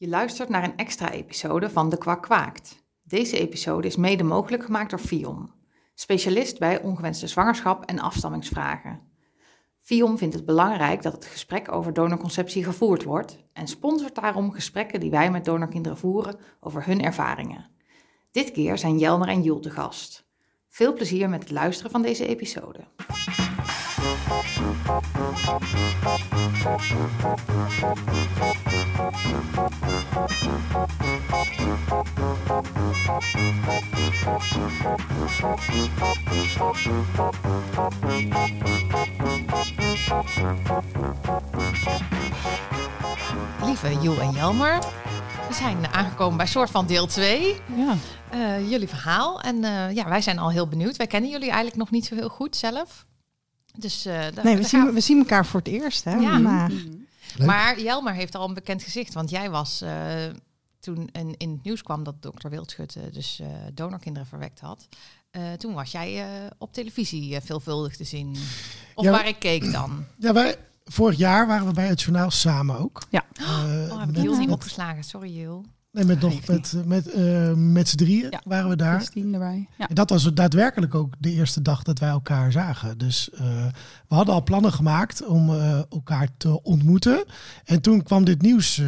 Je luistert naar een extra episode van De Kwak Kwaakt. Deze episode is mede mogelijk gemaakt door Fion, specialist bij ongewenste zwangerschap en afstammingsvragen. Fion vindt het belangrijk dat het gesprek over donorconceptie gevoerd wordt en sponsort daarom gesprekken die wij met donorkinderen voeren over hun ervaringen. Dit keer zijn Jelmer en Joel te gast. Veel plezier met het luisteren van deze episode. Lieve Joel en Jelmer, we zijn aangekomen bij soort van deel 2. Ja. Eh, jullie verhaal. En eh, ja, wij zijn al heel benieuwd. Wij kennen jullie eigenlijk nog niet zo heel goed zelf. Dus, eh, daar- Nee, we zien, we zien elkaar voor het eerst. Hè? Ja. Maar, Leuk. Maar Jelmer heeft al een bekend gezicht. Want jij was eh, toen in, in het nieuws kwam dat dokter Wildschut dus eh, donorkinderen verwekt had. eh, toen was jij eh, op televisie veelvuldig te zien. Of Ja, waar ik keek dan. Ja, wij, vorig jaar waren we bij het journaal samen ook. Ja. Oh, heb ik heel niet opgeslagen. Sorry, Jul. Nee, met, nog, met, met, eh, met z'n drieën Ja. waren we daar. Christine erbij. Ja. En dat was daadwerkelijk ook de eerste dag dat wij elkaar zagen. Dus eh, we hadden al plannen gemaakt om eh, elkaar te ontmoeten. En toen kwam dit nieuws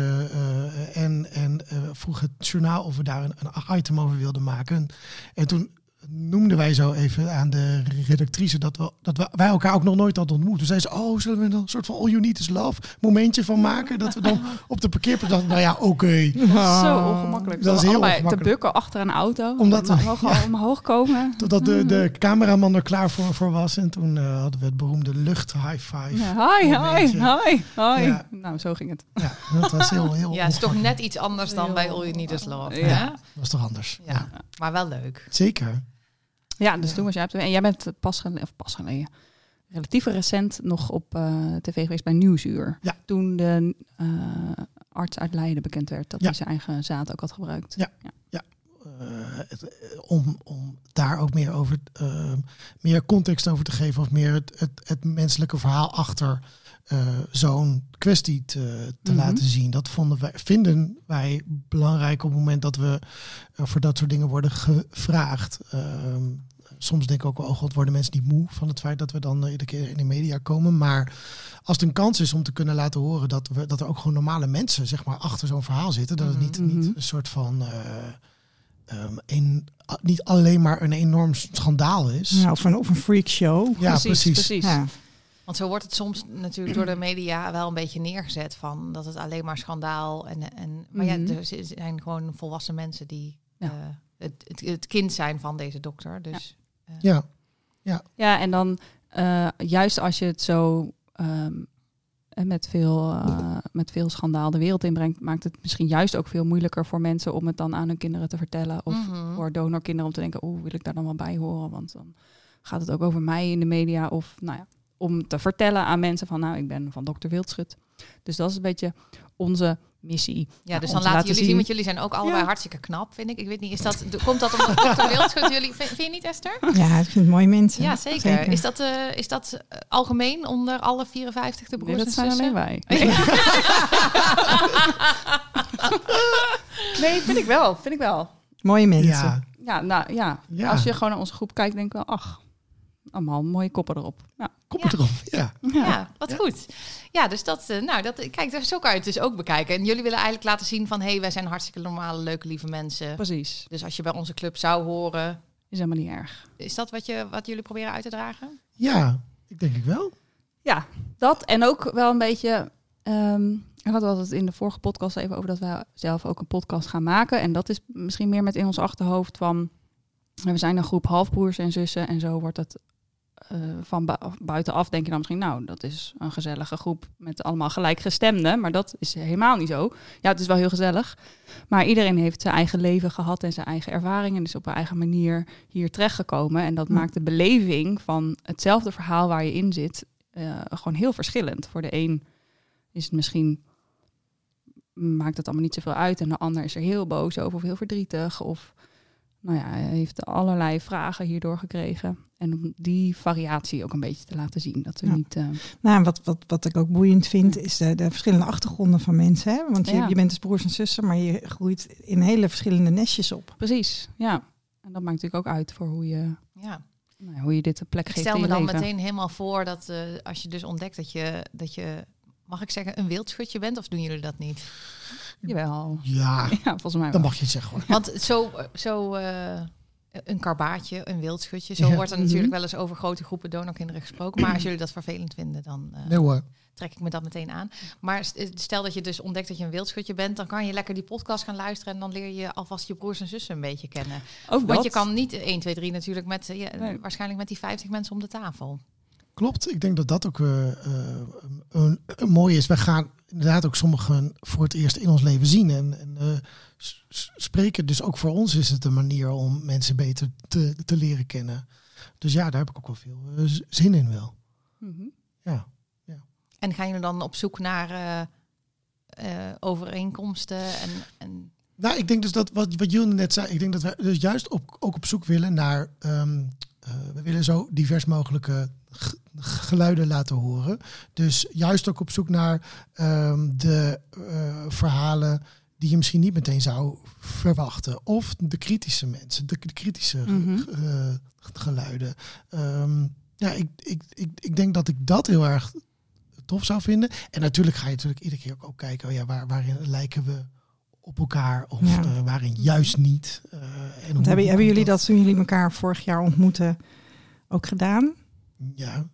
en, en vroeg het journaal of we daar een, een item over wilden maken. En toen noemden wij zo even aan de redactrice dat, we, dat we, wij elkaar ook nog nooit hadden ontmoet. Toen zei ze, oh, zullen we er een soort van all you need is love momentje van maken? Dat we dan op de parkeerplaats dachten, nou ja, oké. Zo ongemakkelijk. Dat is Zo heel ongemakkelijk. te bukken achter een auto. Omdat we al omhoog komen. Totdat de, de cameraman er klaar voor, voor was. En toen eh, hadden we het beroemde lucht high five. Ja, hi, hi, hi, hi. Ja. Nou, zo ging het. Ja, dat was heel, heel Ja, het is toch net iets anders dan bij All You Need Is Love. Ja. Dat was toch anders? Ja, maar wel leuk. Zeker. Ja, dus toen was jij tv. En jij bent pas geleden, of pas geleden, relatief recent nog op eh, tv geweest bij Nieuwsuur. Ja. Toen de eh, arts uit Leiden bekend werd dat Ja. hij zijn eigen zaad ook had gebruikt. Ja. Het, eh, om, om daar ook meer, over, meer context over te geven. Of meer het, het, het menselijke verhaal achter eh, zo'n kwestie te, te Mhm. laten zien. Dat vonden wij, vinden wij belangrijk op het moment dat we eh, voor dat soort dingen worden gevraagd. Ehm, soms denk ik ook wel, oh god, worden mensen niet moe van het feit dat we dan eh, iedere keer in de media komen. Maar als het een kans is om te kunnen laten horen dat, we, dat er ook gewoon normale mensen zeg maar, achter zo'n verhaal zitten. Dat het niet, Mhm. niet een soort van... eh, ehm, een, niet alleen maar een enorm schandaal is. Ja, of, een, of een freak show. Ja, precies. precies. Ja. Want zo wordt het soms natuurlijk door de media wel een beetje neergezet van dat het alleen maar schandaal en en maar Mhm. ja, er z- zijn gewoon volwassen mensen die Ja. eh, het, het, het kind zijn van deze dokter. Dus Ja, Ja, en dan eh, juist als je het zo ehm, en met, veel, eh, met veel schandaal de wereld inbrengt, maakt het misschien juist ook veel moeilijker voor mensen om het dan aan hun kinderen te vertellen. Of Mhm. voor donorkinderen om te denken, oeh, wil ik daar dan wel bij horen? Want dan gaat het ook over mij in de media. Of nou ja, om te vertellen aan mensen van, nou, ik ben van dokter Wildschut. Dus dat is een beetje onze missie. ja, dus om dan te laten jullie zien, want jullie zijn ook allebei Ja. hartstikke knap, vind ik. Ik weet niet, is dat komt dat omdat dokter Wildschut jullie vind, vind je niet Esther? ja, ik vind het mooie mensen. Ja, zeker. Is dat eh, is dat eh, algemeen onder alle 54 de broers Nee, en dat zijn zussen? alleen wij. Nee, vind ik wel. Vind ik wel. Mooie mensen. ja, Ja, nou ja. Ja. Als je gewoon naar onze groep kijkt, denk ik wel, ach, allemaal mooie koppen erop. Ja. kom Ja. erop. Ja. Ja, wat goed. Ja, dus dat, eh, nou, dat, kijk, dus zo kan je het dus ook bekijken. En jullie willen eigenlijk laten zien van, hé, hey, wij zijn hartstikke normale, leuke, lieve mensen. Precies. Dus als je bij onze club zou horen, Is helemaal niet erg. is dat wat, je, wat jullie proberen uit te dragen? ja, ik denk ik wel. Ja, dat. En ook wel een beetje... ehm we hadden het in de vorige podcast even over dat wij zelf ook een podcast gaan maken. En dat is misschien meer met in ons achterhoofd van... We zijn een groep halfbroers en zussen en zo wordt het eh, van bu- buitenaf denk je dan misschien, nou, dat is een gezellige groep met allemaal gelijkgestemden. Maar dat is helemaal niet zo. Ja, het is wel heel gezellig. Maar iedereen heeft zijn eigen leven gehad en zijn eigen ervaringen. En is op een eigen manier hier terechtgekomen. En dat Ja. maakt de beleving van hetzelfde verhaal waar je in zit, eh, gewoon heel verschillend. Voor de een is het misschien maakt het allemaal niet zoveel uit. En de ander is er heel boos over of heel verdrietig. Of nou ja, heeft allerlei vragen hierdoor gekregen. En om die variatie ook een beetje te laten zien. Dat we Ja. niet. eh, Nou, wat, wat, wat ik ook boeiend vind, is de, de verschillende achtergronden van mensen. Hè? Want je, Ja. je bent dus broers en zussen, maar je groeit in hele verschillende nestjes op. precies, ja. En dat maakt natuurlijk ook uit voor hoe je, Ja. nou, hoe je dit een plek Ik geeft stel in me je dan leven. meteen helemaal voor dat eh, als je dus ontdekt dat je, dat je, mag ik zeggen, een wildschutje bent, of doen jullie dat niet? Jawel. Ja, Ja, volgens mij dan wel. mag je het zeggen hoor. Want zo, zo eh, een karbaatje, een wildschutje, zo Ja. wordt er Mhm. natuurlijk wel eens over grote groepen donorkinderen gesproken. Maar als jullie dat vervelend vinden, dan eh, Nee trek ik me dat meteen aan. Maar st- stel dat je dus ontdekt dat je een wildschutje bent, dan kan je lekker die podcast gaan luisteren en dan leer je alvast je broers en zussen een beetje kennen. Ook Want dat. je kan niet 1, 2, 3 natuurlijk met, eh, Nee. waarschijnlijk met die 50 mensen om de tafel. Klopt, ik denk dat dat ook eh, eh, een, een mooi is. Wij gaan inderdaad ook sommigen voor het eerst in ons leven zien. En, en eh, spreken. Dus ook voor ons is het een manier om mensen beter te, te leren kennen. Dus ja, daar heb ik ook wel veel eh, zin in wel. Mhm. Ja. En gaan jullie dan op zoek naar eh, eh, overeenkomsten en, en Nou, ik denk dus dat wat, wat Jullie net zei, ik denk dat wij dus juist op, ook op zoek willen naar. ehm, eh, we willen zo divers mogelijke geluiden laten horen. Dus juist ook op zoek naar ehm, de verhalen die je misschien niet meteen zou verwachten. Of de kritische mensen, de, de kritische Mhm. eh, geluiden. Ehm, ja, ik, ik, ik, ik denk dat ik dat heel erg tof zou vinden. En natuurlijk ga je natuurlijk iedere keer ook, kijken, oh ja, waar, waarin lijken we op elkaar of Ja. eh, waarin juist niet. En Want hebben, hebben jullie dat toen jullie elkaar vorig jaar ontmoeten ook gedaan? Ja,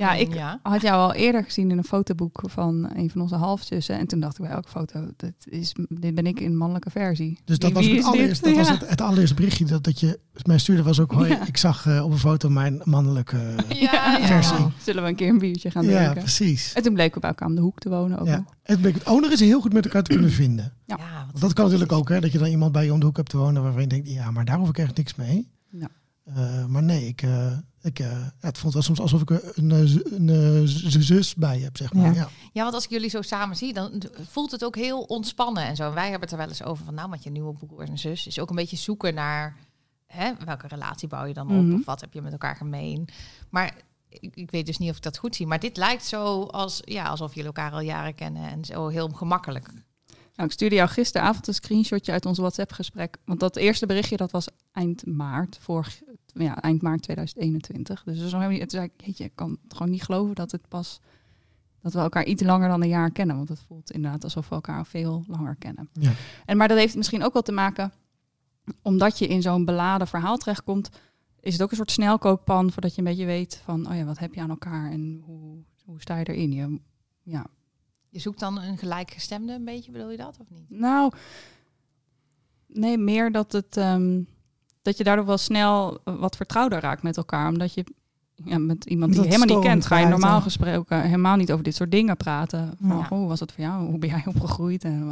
Ja, ik ja. had jou al eerder gezien in een fotoboek van een van onze halfzussen. En toen dacht ik bij elke foto, dit, is, dit ben ik in mannelijke versie. dus dat Wie- was, het, allereerste, dat was Ja. het, het allereerste berichtje dat, dat je mij stuurde. Was ook, hoi, Ja. ik zag eh, op een foto mijn mannelijke... Ja, ja. Versie. Zullen we een keer een biertje gaan ja, drinken? precies. En toen bleken we bij elkaar om de hoek te wonen ook Ja. Het bleek het owner is heel goed met elkaar te kunnen vinden. Ja. Ja, Want dat kan natuurlijk ook, hè, dat je dan iemand bij je om de hoek hebt te wonen waarvan je denkt, ja, maar daar hoef ik echt niks mee. Ja. Eh, maar nee, ik, eh, ik, eh, het voelt wel soms alsof ik een, een, zus bij heb, zeg maar. Ja. Ja. Ja, want als ik jullie zo samen zie, dan voelt het ook heel ontspannen en zo. En wij hebben het er wel eens over van, nou, met je nieuwe broer en zus is ook een beetje zoeken naar hè, welke relatie bouw je dan op Mhm. of wat heb je met elkaar gemeen. Maar ik, ik weet dus niet of ik dat goed zie. Maar dit lijkt zo als, ja, alsof jullie elkaar al jaren kennen en zo heel gemakkelijk. Nou, ik stuurde jou gisteravond een screenshotje uit ons WhatsApp-gesprek. Want dat eerste berichtje dat was eind maart, vorig, ja, eind maart 2021. Dus dat is nog helemaal niet, toen zei ik, jeetje, ik kan het gewoon niet geloven dat het pas dat we elkaar iets langer dan een jaar kennen. Want het voelt inderdaad alsof we elkaar al veel langer kennen. Ja. En maar dat heeft misschien ook wel te maken, omdat je in zo'n beladen verhaal terechtkomt, is het ook een soort snelkookpan voordat je een beetje weet van, oh ja, wat heb je aan elkaar en hoe, hoe sta je erin? Je, ja, Je zoekt dan een gelijkgestemde een beetje, bedoel je dat of niet? nou, nee, meer dat het dat dat je daardoor wel snel wat vertrouwder raakt met elkaar, omdat je ja, met iemand die je helemaal niet kent, ga je normaal ja. gesproken helemaal niet over dit soort dingen praten. Van, Ja. oh, hoe was het voor jou? Hoe ben jij opgegroeid? En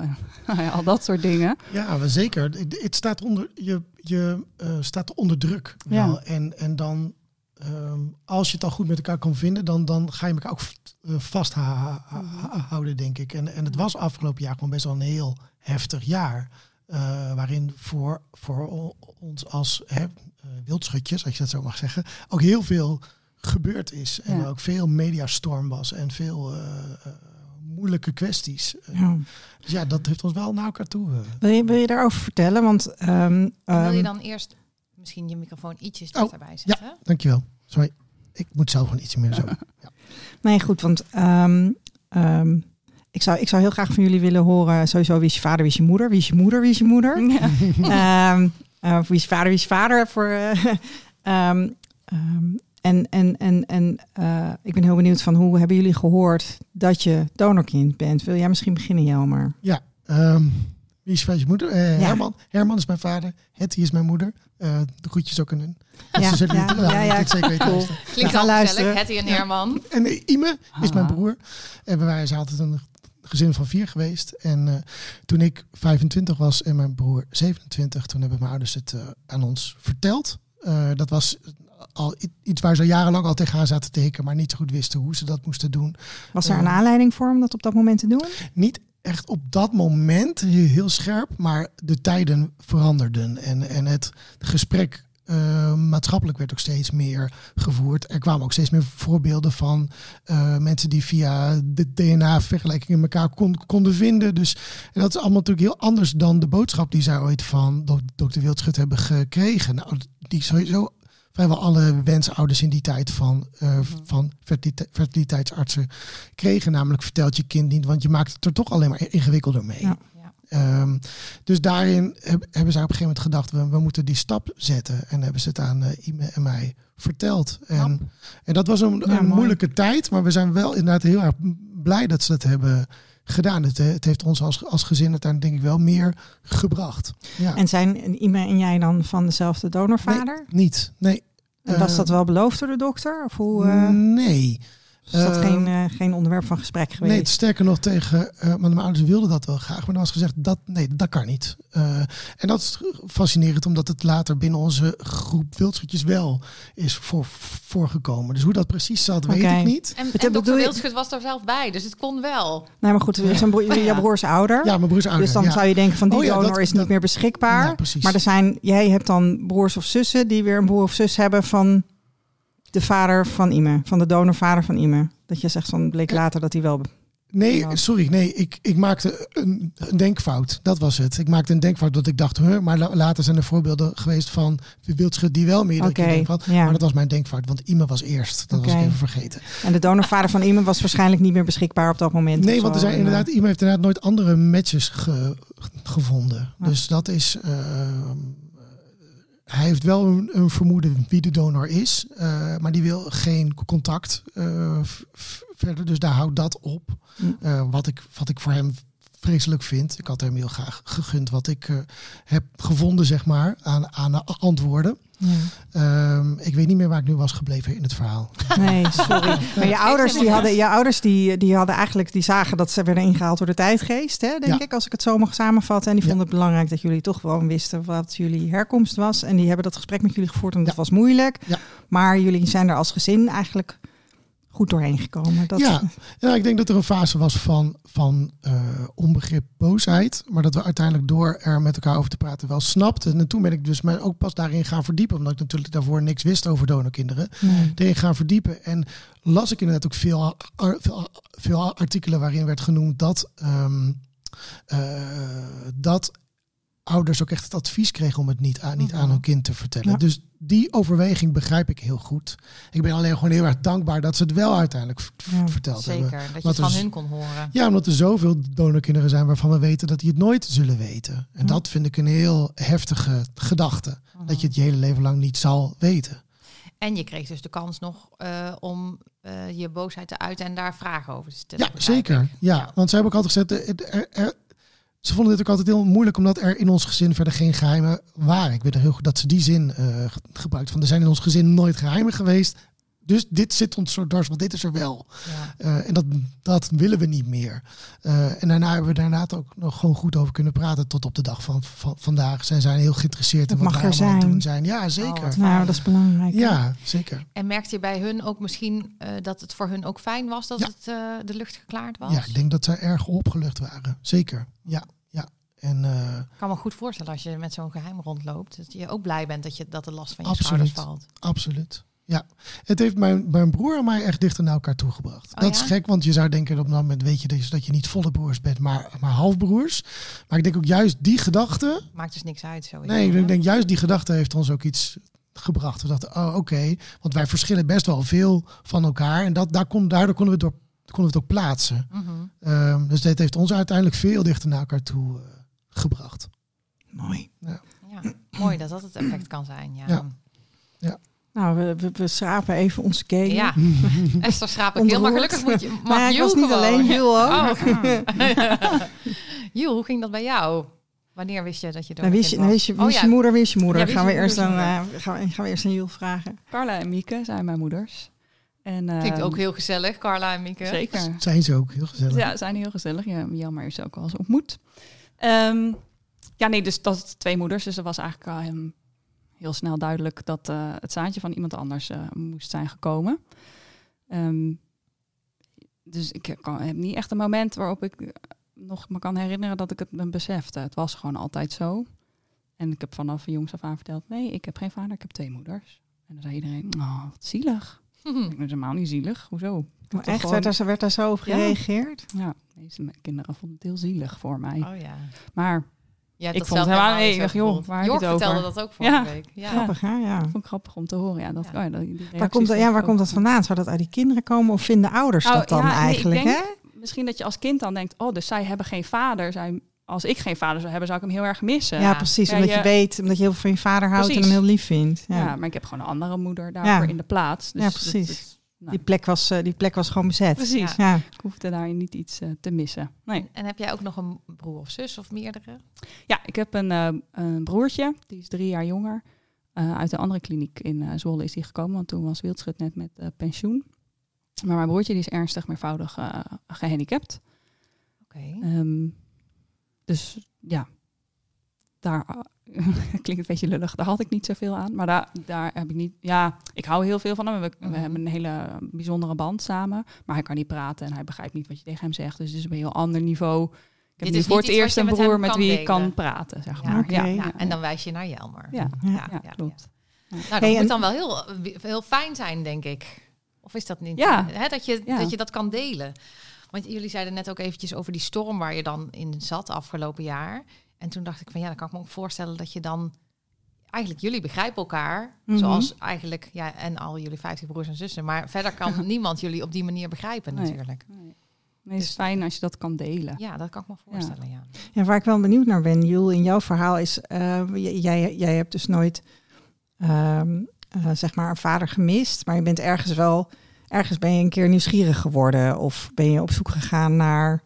nou al dat soort dingen. Ja, zeker. Het, staat onder, je je eh, staat onder druk. Ja. Wel. En, en dan, ehm, als je het al goed met elkaar kan vinden, dan, dan ga je elkaar ook eh, vasthouden, denk ik. En, en het was afgelopen jaar gewoon best wel een heel heftig jaar. Eh, waarin voor, voor ons als hè, eh, wildschutjes, als je dat zo mag zeggen, ook heel veel gebeurd is. En Ja. ook veel mediastorm was en veel eh, moeilijke kwesties. Ja. Dus ja, dat heeft ons wel naar elkaar toe. Wil, je, wil je daarover vertellen? Want ehm, Wil je ehm, dan eerst misschien je microfoon ietsjes Oh, dichterbij zetten? Dankjewel. Sorry. Ik moet zelf gewoon ietsje meer zo. Nee, goed, want ehm, ehm, ik, zou, ik zou heel graag van jullie willen horen, sowieso wie is je vader, wie is je moeder, wie is je moeder, wie is je moeder. Ja. Ehm, eh, of wie is je vader, wie is je vader. Voor, eh, ehm, ehm, en en, en, en eh, ik ben heel benieuwd van hoe hebben jullie gehoord dat je donorkind bent? Wil jij misschien beginnen, Jelmer? Ja. ehm, wie is je moeder? Eh, Herman. Herman is mijn vader. Hetty is mijn moeder. Eh, de groetjes ook aan. Dus Ja, ze zullen ja, ja, ja. dit zeker weten. Cool. Klinkt Ja, al luisteren. gezellig, Hetty en Herman. En Ime is mijn Ah. broer. En wij zijn altijd een gezin van vier geweest. En eh, toen ik 25 was en mijn broer 27, toen hebben mijn ouders het eh, aan ons verteld. Eh, dat was al iets waar ze jarenlang al tegenaan zaten te hikken, maar niet zo goed wisten hoe ze dat moesten doen. Was er een aanleiding voor om dat op dat moment te doen? niet echt op dat moment heel scherp, maar de tijden veranderden. En, en het gesprek Uh, maatschappelijk werd ook steeds meer gevoerd. Er kwamen ook steeds meer voorbeelden van uh, mensen die via de DNA-vergelijking elkaar kon, konden vinden. Dus en dat is allemaal natuurlijk heel anders dan de boodschap die zij ooit van dokter Wildschut hebben gekregen. Nou, die sowieso vrijwel alle wensouders in die tijd van, uh, van fertiliteitsartsen kregen. Namelijk vertelt je kind niet, want je maakt het er toch alleen maar ingewikkelder mee. Ja. Um, dus daarin heb, hebben zij op een gegeven moment gedacht, we, we moeten die stap zetten. En hebben ze het aan uh, Ime en mij verteld. En, en dat was een, een moeilijke tijd, maar we zijn wel inderdaad heel erg blij dat ze dat hebben gedaan. Het, het heeft ons als, als gezin uiteindelijk denk ik wel meer gebracht. Ja. En zijn Ime en jij dan van dezelfde donorvader? Nee, niet. Nee. En was dat wel beloofd door de dokter? Of hoe, uh... Nee. Is dat uh, geen, uh, geen onderwerp van gesprek geweest? Nee, sterker nog tegen, uh, maar mijn ouders wilden dat wel graag, maar dan was gezegd dat nee, dat kan niet. en dat is fascinerend, omdat het later binnen onze groep wildschutjes wel is voor, voorgekomen. Dus hoe dat precies zat, okay. weet ik niet. En, en dokter Wildschut was daar zelf bij, dus het kon wel. Nee, maar goed, zijn bro ja. jouw broers ouder. Ja, mijn broers ouder. Dus dan ja. zou je denken van die oh, ja, donor dat, is niet dat, meer beschikbaar. maar er zijn, jij hebt dan broers of zussen die weer een broer of zus hebben van de vader van Ime, van de donorvader van Ime. Dat je zegt van bleek later dat hij wel. Nee, sorry, nee, ik, ik maakte een, een, denkfout. Dat was het. Ik maakte een denkfout dat ik dacht, huh, maar later zijn er voorbeelden geweest van wildschut die wel meerdere okay, had. Ja. Maar dat was mijn denkfout, want Ime was eerst. Dat okay. was ik even vergeten. En de donorvader van Ime was waarschijnlijk niet meer beschikbaar op dat moment. Nee, want er zijn inderdaad, Ime heeft inderdaad nooit andere matches ge, gevonden. Ja. Dus dat is. Uh, hij heeft wel een, een, vermoeden wie de donor is, uh, maar die wil geen contact uh, verder. Dus daar houdt dat op. Uh, wat, ik, wat ik voor hem vreselijk vind. Ik had hem heel graag gegund wat ik heb gevonden, zeg maar, aan, aan antwoorden. Ja. Um, ik weet niet meer waar ik nu was gebleven in het verhaal. Nee, sorry. maar je ouders, die hadden, je ouders die, die hadden eigenlijk, die zagen dat ze werden ingehaald door de tijdgeest, hè, denk ja. ik, als ik het zo mag samenvatten. En die vonden het belangrijk dat jullie toch gewoon wisten wat jullie herkomst was. En die hebben dat gesprek met jullie gevoerd en dat was moeilijk. Maar jullie zijn er als gezin eigenlijk goed doorheen gekomen. Dat... Ja. ja, ik denk dat er een fase was van, van uh, onbegrip, boosheid. Maar dat we uiteindelijk door er met elkaar over te praten wel snapten. En toen ben ik dus mij ook pas daarin gaan verdiepen. Omdat ik natuurlijk daarvoor niks wist over donorkinderen. Nee. Erin gaan verdiepen. En las ik inderdaad ook veel, veel, veel artikelen waarin werd genoemd dat... Um, uh, dat ouders ook echt het advies kregen om het niet aan, niet aan hun kind te vertellen. Ja. Dus die overweging begrijp ik heel goed. Ik ben alleen gewoon heel erg dankbaar dat ze het wel uiteindelijk ja, verteld zeker, hebben. Zeker, dat je het van hun kon horen. Ja, omdat er zoveel donorkinderen zijn waarvan we weten dat die het nooit zullen weten. En ja. dat vind ik een heel heftige gedachte. Dat je het je hele leven lang niet zal weten. En je kreeg dus de kans nog uh, om uh, je boosheid te uiten en daar vragen over te stellen. Ja, zeker. Ja, ja, want ze hebben ook altijd gezegd, er, er, ze vonden dit ook altijd heel moeilijk, omdat er in ons gezin verder geen geheimen waren. Ik weet heel goed dat ze die zin uh, gebruikt. Van er zijn in ons gezin nooit geheimen geweest. Dus dit zit ons zo dwars, want dit is er wel. Ja. Uh, en dat, dat willen we niet meer. Uh, en daarna hebben we daarna ook nog gewoon goed over kunnen praten tot op de dag van, van vandaag. Zij zijn heel geïnteresseerd in wat mag er zijn. doen zijn. Ja, zeker. Oh, nou, dat is belangrijk. Ja, zeker. En merkte je bij hun ook misschien uh, dat het voor hun ook fijn was dat ja. het de lucht geklaard was? Ja, ik denk dat zij erg opgelucht waren. Zeker, ja. En, uh, ik kan me goed voorstellen als je met zo'n geheim rondloopt, dat je ook blij bent dat, je, dat de last van je absoluut, schouders valt. Absoluut. Ja, het heeft mijn, mijn broer en mij echt dichter naar elkaar toegebracht. Oh, dat ja? is gek, want je zou denken dat op dat moment weet je dus dat je niet volle broers bent, maar, maar halfbroers. Maar ik denk ook juist die gedachte. Maakt dus niks uit. Zo nee, ik denk juist die gedachte heeft ons ook iets gebracht. We dachten, oh oké, okay, want wij verschillen best wel veel van elkaar. En dat, daar kon, daardoor konden we het, door, konden we het ook plaatsen. Mm -hmm. um, dus dit heeft ons uiteindelijk veel dichter naar elkaar toe uh, gebracht. Mooi. Ja. ja. mooi dat dat het effect kan zijn. Ja. ja. ja. Nou, we, we, we, schrapen even onze kelen. Ja, Esther schraap ik heel, maar gelukkig moet je... Mag nee, ik was niet gewoon. alleen, Jul ook. Oh. Jul, hoe ging dat bij jou? Wanneer wist je dat je dan wist je, wist je, wist oh, ja. je moeder, wist je moeder. Ja, gaan, we eerst dan, uh, gaan, we, gaan we eerst aan Jul vragen. Carla en Mieke zijn mijn moeders. En, uh, Klinkt ook heel gezellig, Carla en Mieke. Zeker. Zijn ze ook heel gezellig? Ja, zijn heel gezellig. Ja, Jammer is ook al eens ontmoet. Um, ja, nee, dus dat twee moeders. Dus er was eigenlijk um, heel snel duidelijk dat uh, het zaadje van iemand anders uh, moest zijn gekomen. Um, dus ik kan, heb niet echt een moment waarop ik nog me kan herinneren dat ik het me besefte. Het was gewoon altijd zo. En ik heb vanaf jongs af aan verteld, nee, ik heb geen vader, ik heb twee moeders. En dan zei iedereen, oh, wat zielig. Ik denk, dat is helemaal niet zielig. Hoezo? Maar echt, gewoon- werd daar, werd daar zo op Ja. gereageerd? Ja, deze m- kinderen vonden het heel zielig voor mij. Oh ja. Maar ja Ik vond het helemaal- nee, ik dacht, joh, waar heb je Jorg het over? vertelde dat ook vorige Ja. week. Ja. Grappig, hè? Ja. vond ik grappig om te horen. Ja, dat, Ja. Oh ja, die- die Waar, komt dat, ja, waar komt dat vandaan? Zou dat uit die kinderen komen of vinden ouders Nou, dat dan ja, nee, ik eigenlijk? denk- hè? Misschien dat je als kind dan denkt, oh, dus zij hebben geen vader. Zij, als ik geen vader zou hebben, zou ik hem heel erg missen. Ja, precies. Ja, omdat je... je- weet, omdat je heel veel van je vader houdt Precies. en hem heel lief vindt. Ja. Ja. maar ik heb gewoon een andere moeder daarvoor Ja. in de plaats. Dus Ja, dat- precies. Nou, Die, plek was, eh, die plek was gewoon bezet. precies. Ja. Ja. Ik hoefde daarin niet iets eh, te missen. Nee. En heb jij ook nog een broer of zus of meerdere? Ja, ik heb een, eh, een broertje, die is drie jaar jonger. Eh, uit een andere kliniek in eh, Zwolle is hij gekomen, want toen was Wildschut net met eh, pensioen. Maar mijn broertje die is ernstig meervoudig eh, gehandicapt. Oké. Ehm, dus ja, daar klinkt een beetje lullig. Daar had ik niet zoveel aan. Maar daar, daar heb ik niet. Ja, ik hou heel veel van hem. We, we Mhm. hebben een hele bijzondere band samen. Maar hij kan niet praten en hij begrijpt niet wat je tegen hem zegt. Dus het is op een heel ander niveau. Ik heb Dit nu is voor het eerst een broer met wie ik kan praten, zeg Ja, maar. Ja, Ja, ja, en dan wijs je naar Jelmer. ja, Ja. ja, ja, klopt. Nou, dat Hey, moet dan wel heel, heel fijn zijn, denk ik. Of is dat niet? Ja. Hè, dat, je, Ja. dat je dat kan delen. Want jullie zeiden net ook eventjes over die storm waar je dan in zat afgelopen jaar. En toen dacht ik van ja, dan kan ik me ook voorstellen dat je dan... Eigenlijk, jullie begrijpen elkaar. Mhm. Zoals eigenlijk, ja, en al jullie 50 broers en zussen. Maar verder kan niemand jullie op die manier begrijpen Nee. natuurlijk. Nee. Nee, het is Dus- fijn als je dat kan delen. Ja, dat kan ik me voorstellen, ja. Ja, waar ik wel benieuwd naar ben, Jules, in jouw verhaal is, eh, j- jij, jij hebt dus nooit, ehm, eh, zeg maar, een vader gemist, maar je bent ergens wel, ergens ben je een keer nieuwsgierig geworden of ben je op zoek gegaan naar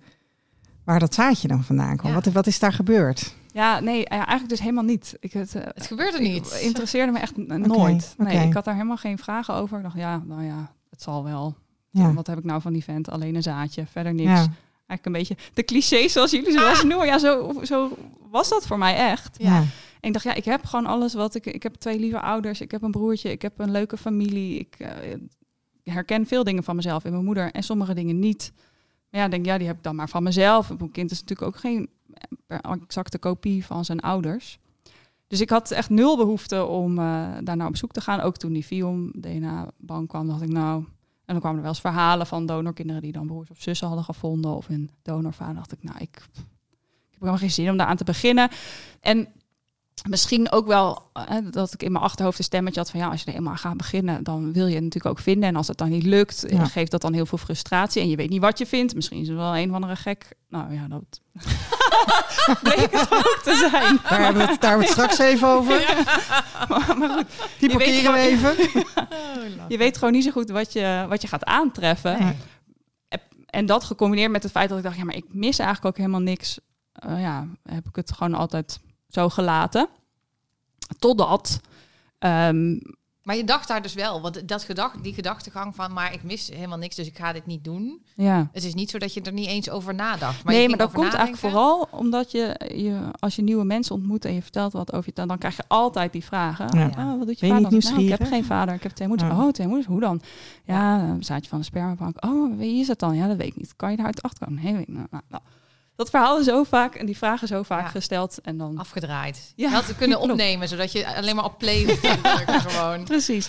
waar dat zaadje dan vandaan kwam. Ja. Wat, wat is daar gebeurd? Ja, nee, eigenlijk dus helemaal niet. Ik, het, eh, Het gebeurde ik- niet. interesseerde me echt nooit. Nee, ik had daar helemaal geen vragen over. Ik dacht, ja, nou ja, het zal wel. Ja, Wat heb ik nou van die vent? Alleen een zaadje, verder niks. ja, Eigenlijk een beetje de clichés zoals jullie ze wel eens noemen. Ja, zo, zo was dat voor mij echt. ja. En ik dacht, ja, ik heb gewoon alles wat ik... Ik heb twee lieve ouders, ik heb een broertje, ik heb een leuke familie. Ik eh, herken veel dingen van mezelf in mijn moeder en sommige dingen niet. Maar ja, denk, ja, die heb ik dan maar van mezelf. Een kind is natuurlijk ook geen per exacte kopie van zijn ouders. Dus ik had echt nul behoefte om eh daarna op zoek te gaan. Ook toen die Viom DNA-bank kwam, dacht ik nou... En dan kwamen er wel eens verhalen van donorkinderen die dan broers of zussen hadden gevonden. Of een donorvader. dacht ik, nou, ik, ik heb helemaal geen zin om daar aan te beginnen. En misschien ook wel eh, dat ik in mijn achterhoofd een stemmetje had van ja, als je er eenmaal aan gaat beginnen, dan wil je het natuurlijk ook vinden. En als het dan niet lukt, eh, Ja. geeft dat dan heel veel frustratie. En je weet niet wat je vindt. Misschien is er wel een of andere gek. Nou ja, dat bleek het ook te zijn. Daar hebben we het, daar hebben we het straks even over. Maar, maar goed, Die Je weet parkeren we gewoon- even. je weet gewoon niet zo goed wat je, wat je gaat aantreffen. Nee. En dat gecombineerd met het feit dat ik dacht, ja, maar ik mis eigenlijk ook helemaal niks. Eh, ja, heb ik het gewoon altijd zo gelaten. Totdat. ehm, Maar je dacht daar dus wel, want dat gedacht, die gedachtegang van, maar ik mis helemaal niks, dus ik ga dit niet doen. ja. Het is niet zo dat je er niet eens over nadacht. Maar nee, maar dat komt eigenlijk vooral omdat je, je, als je nieuwe mensen ontmoet en je vertelt wat over je taal, dan krijg je altijd die vragen. Ja. Ah, wat doet Ben je je vader? niet Nou, ik heb geen vader, ik heb twee moeders. Ja. Oh, twee moeders, hoe dan? Ja, een zaadje van een spermabank. Oh, wie is het dan? Ja, dat weet ik niet. Kan je daaruit achterkomen? Nee, weet ik niet. Nou, nou. Dat verhaal is zo vaak en die vragen zo vaak Ja. gesteld en dan Afgedraaid. Ja, Je had het kunnen opnemen, zodat je alleen maar op play gewoon. Precies.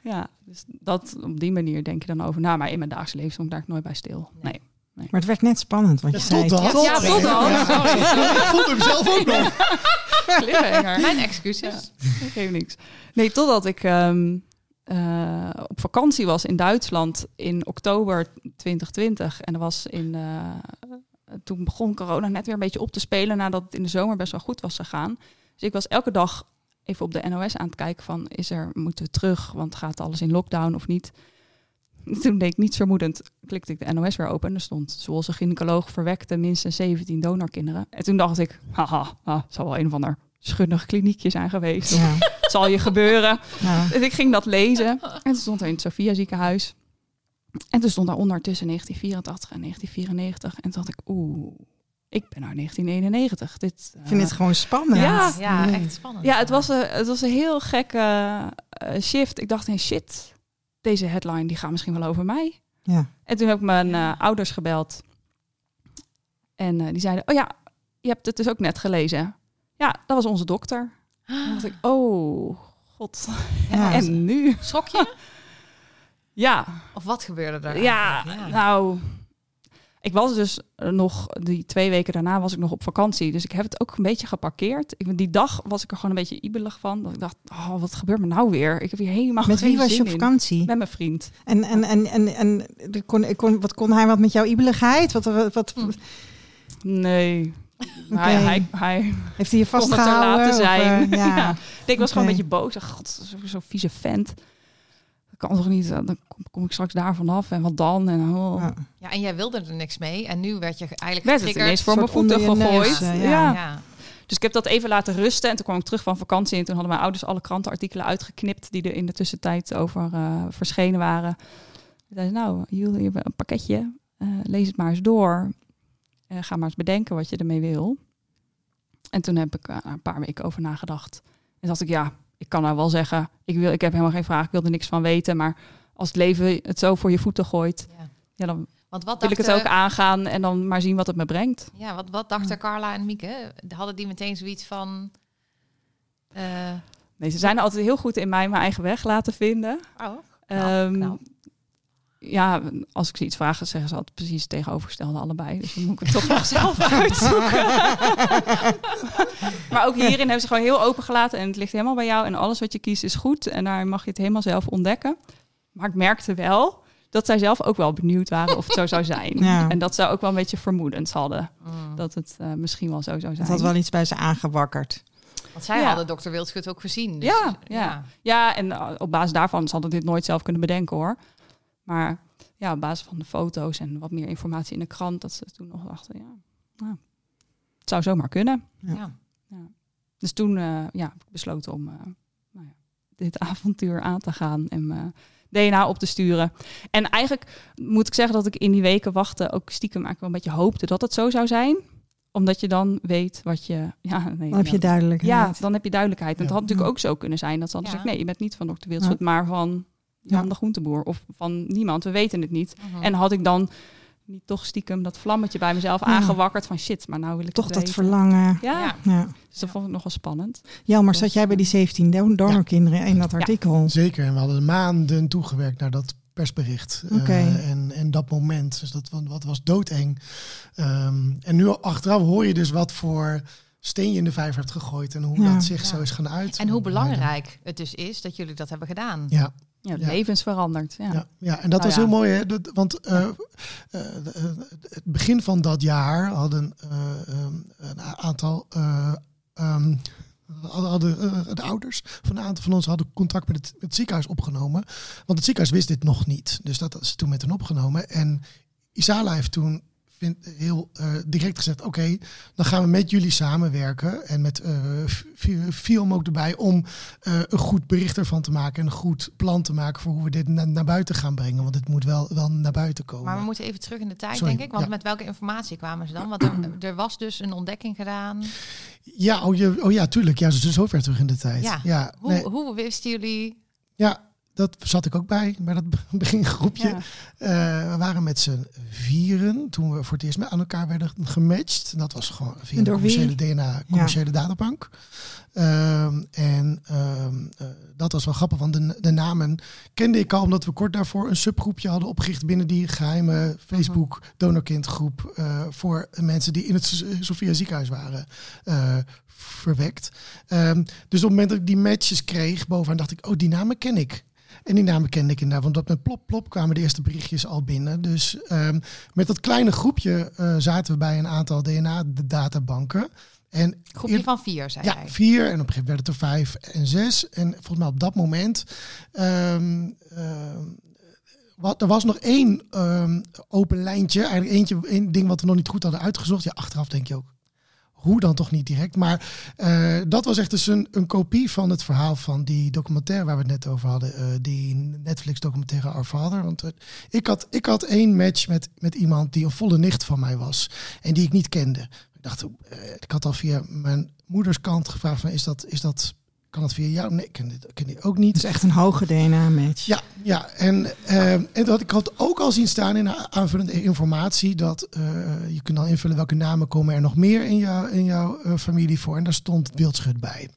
Ja, dus dat op die manier denk je dan over na. Maar in mijn dagelijks leven stond ik daar nooit bij stil. Nee. Maar het werd net spannend, wat je Ja, zei. totdat. Ja, totdat. Ja. Sorry. Ik vond hem zelf ook nog. Mijn excuses. Geef niks. Nee, totdat ik ehm, eh, op vakantie was in Duitsland in oktober 2020. En er was in. eh, toen begon corona net weer een beetje op te spelen nadat het in de zomer best wel goed was gegaan. Dus ik was elke dag even op de NOS aan het kijken van is er moeten we terug, want gaat alles in lockdown of niet? Toen deed ik niets vermoedend, klikte ik de NOS weer open en er stond zoals een gynaecoloog verwekte minstens 17 donorkinderen. En toen dacht ik, haha, ah, het zal wel een of ander schunnig kliniekje zijn geweest. Ja, Het zal je gebeuren. ja. Dus ik ging dat lezen. En toen stond er in het Sophia ziekenhuis. En toen stond daaronder tussen 1984 en 1994. En toen dacht ik, oeh, ik ben nou 1991. Dit, Ik vind eh, het gewoon spannend. Ja. Ja, echt spannend. ja, het was, een, het was een heel gekke eh, shift. Ik dacht, hey, shit, deze headline die gaat misschien wel over mij. Ja. En toen heb ik mijn eh, ouders gebeld. En eh, die zeiden, oh ja, je hebt het dus ook net gelezen. Ja, dat was onze dokter. En dacht ik, oh, god. Ja. En nu? Schrok je? Ja, Of wat gebeurde er? ja, nou... Ik was dus eh, nog, die twee weken daarna was ik nog op vakantie. Dus ik heb het ook een beetje geparkeerd. Ik, die dag was ik er gewoon een beetje ibelig van. Dat ik dacht, oh, wat gebeurt me nou weer? Ik heb hier helemaal Met geen wie was je op in. vakantie? Met mijn vriend. En, en, en, en, en kon, kon, wat kon hij wat met jouw ibeligheid? Wat, wat, wat Hm. Nee. Hij, hij, hij heeft hij je kon het er vastgehouden? laten of, zijn. eh, ja. ik was gewoon een beetje boos. Dacht, God, zo'n zo vieze vent. Kan toch niet? Dan kom, kom ik straks daar vanaf en wat dan? En, oh. Ja. Ja, en jij wilde er niks mee. En nu werd je eigenlijk Werd het getriggerd. voor mijn voeten neus, gegooid. eh, ja. ja. Ja. Dus ik heb dat even laten rusten. En toen kwam ik terug van vakantie. En toen hadden mijn ouders alle krantenartikelen uitgeknipt... die er in de tussentijd over eh, verschenen waren. Toen zeiden ze, nou, jullie hebben een pakketje. Eh, lees het maar eens door. Eh, ga maar eens bedenken wat je ermee wil. En toen heb ik eh, er een paar weken over nagedacht. En dacht ik, ja, ik kan nou wel zeggen... Ik, wil, ik heb helemaal geen vraag, ik wil er niks van weten. Maar als het leven het zo voor je voeten gooit... Ja. Ja, dan Want wat wil ik het ook aangaan en dan maar zien wat het me brengt. Ja, wat, wat dachten Carla en Mieke? Hadden die meteen zoiets van... eh, Nee, ze zijn altijd heel goed in mij mijn eigen weg laten vinden. oh, Ehm. Ja, als ik ze iets vraag, zeggen ze altijd precies het tegenovergestelde allebei. Dus dan moet ik het toch nog zelf uitzoeken. maar ook hierin hebben ze gewoon heel open gelaten. En het ligt helemaal bij jou. En alles wat je kiest is goed. En daar mag je het helemaal zelf ontdekken. Maar ik merkte wel dat zij zelf ook wel benieuwd waren of het zo zou zijn. Ja. En dat ze ook wel een beetje vermoedens hadden. Mm. Dat het eh, misschien wel zo zou zijn. Het had wel iets bij ze aangewakkerd. Want zij Ja. hadden dokter Wildschut ook gezien. Dus, Ja, ja. Ja, en uh, op basis daarvan ze hadden dit nooit zelf kunnen bedenken hoor. Maar ja, op basis van de foto's en wat meer informatie in de krant, dat ze toen nog dachten, ja, nou, het zou zomaar kunnen. Ja. Dus toen uh, ja, heb ik besloten om uh, nou ja, dit avontuur aan te gaan en uh, DNA op te sturen. En eigenlijk moet ik zeggen dat ik in die weken wachten ook stiekem eigenlijk wel een beetje hoopte dat het zo zou zijn omdat je dan weet wat je. Ja, nee, dan heb je duidelijkheid. Ja, dan heb je duidelijkheid. En Ja. het had natuurlijk ook zo kunnen zijn dat ze hadden Ja. gezegd: nee, je bent niet van Dr. Wildschut, maar van Jan Ja. de Groenteboer of van niemand. We weten het niet. Mhm. En had ik dan niet toch stiekem dat vlammetje bij mezelf Ja. aangewakkerd van shit, maar nou wil ik Toch het dat weten. verlangen. Ja, Ja. Ja. dus dat vond ik nog wel spannend. Jelmer, zat jij bij die 17 don- donorkinderen in dat artikel? Zeker, en we hadden maanden toegewerkt naar dat persbericht. Eh, en, en dat moment, dus dat wa- wat was doodeng. Ehm, en nu achteraf hoor je dus wat voor steen je in de vijver hebt gegooid en hoe Ja. dat zich Ja. zo is gaan uit. En hoe belangrijk het dus is dat jullie dat hebben gedaan. Ja, Ja, Ja. levens veranderd. Ja. ja, ja, en dat Nou was ja. heel mooi, hè? Dat, want eh, eh, het begin van dat jaar hadden eh, ehm, een aantal. eh, ehm, hadden, de ouders van een aantal van ons hadden contact met het, met het ziekenhuis opgenomen. Want het ziekenhuis wist dit nog niet. Dus dat is toen met hen opgenomen. En Isala heeft toen heel eh, direct gezegd: Oké, dan gaan we met jullie samenwerken. En met eh Fi- Film ook erbij om eh, een goed bericht ervan te maken. En een goed plan te maken voor hoe we dit na- naar buiten gaan brengen. Want het moet wel, wel naar buiten komen. Maar we moeten even terug in de tijd, denk ik. Want ja. met welke informatie kwamen ze dan? Want er, er was dus een ontdekking gedaan. Ja, oh, je, oh ja, tuurlijk. Ja, zo ver terug in de tijd. Ja. Hoe, nee, hoe wisten jullie... ja, dat zat ik ook bij, bij dat begingroepje. Ja. Eh, we waren met z'n vieren toen we voor het eerst met aan elkaar werden gematcht. Dat was gewoon via de commerciële DNA, commerciële databank. Ehm, en ehm, eh, dat was wel grappig, want de, de namen kende ik al omdat we kort daarvoor een subgroepje hadden opgericht binnen die geheime Facebook donorkindgroep eh, voor mensen die in het S- Sophia ziekenhuis waren verwekt. Ehm, dus op het moment dat ik die matches kreeg bovenaan dacht ik, oh die namen ken ik. En die namen kende ik inderdaad, want dat met plop plop kwamen de eerste berichtjes al binnen. Dus ehm, met dat kleine groepje eh, zaten we bij een aantal DNA-databanken. En Groepje van vier, zei ja, vier. En op een gegeven moment werd het er vijf en zes. En volgens mij op dat moment... ehm, ehm, wat, er was nog één open lijntje. Eigenlijk eentje, één ding wat we nog niet goed hadden uitgezocht. Ja, achteraf denk je ook... Hoe dan toch niet direct? Maar eh, dat was echt dus een, kopie van het verhaal van die documentaire waar we het net over hadden. eh, die Netflix documentaire Our Father. Want eh, ik, had, ik had één match met, met iemand die een volle nicht van mij was. En die ik niet kende. Ik dacht, ik had al via mijn moeders kant gevraagd van is dat, is dat, kan dat via jou? Nee, ik ken dit, ken ook niet. Het is echt een hoge DNA-match. Ja, ja. En, eh, en dat, ik had ook al zien staan in de aanvullende informatie dat eh, je kunt dan invullen welke namen komen er nog meer in, jou, in jouw eh, familie voor. En daar stond Wildschut bij.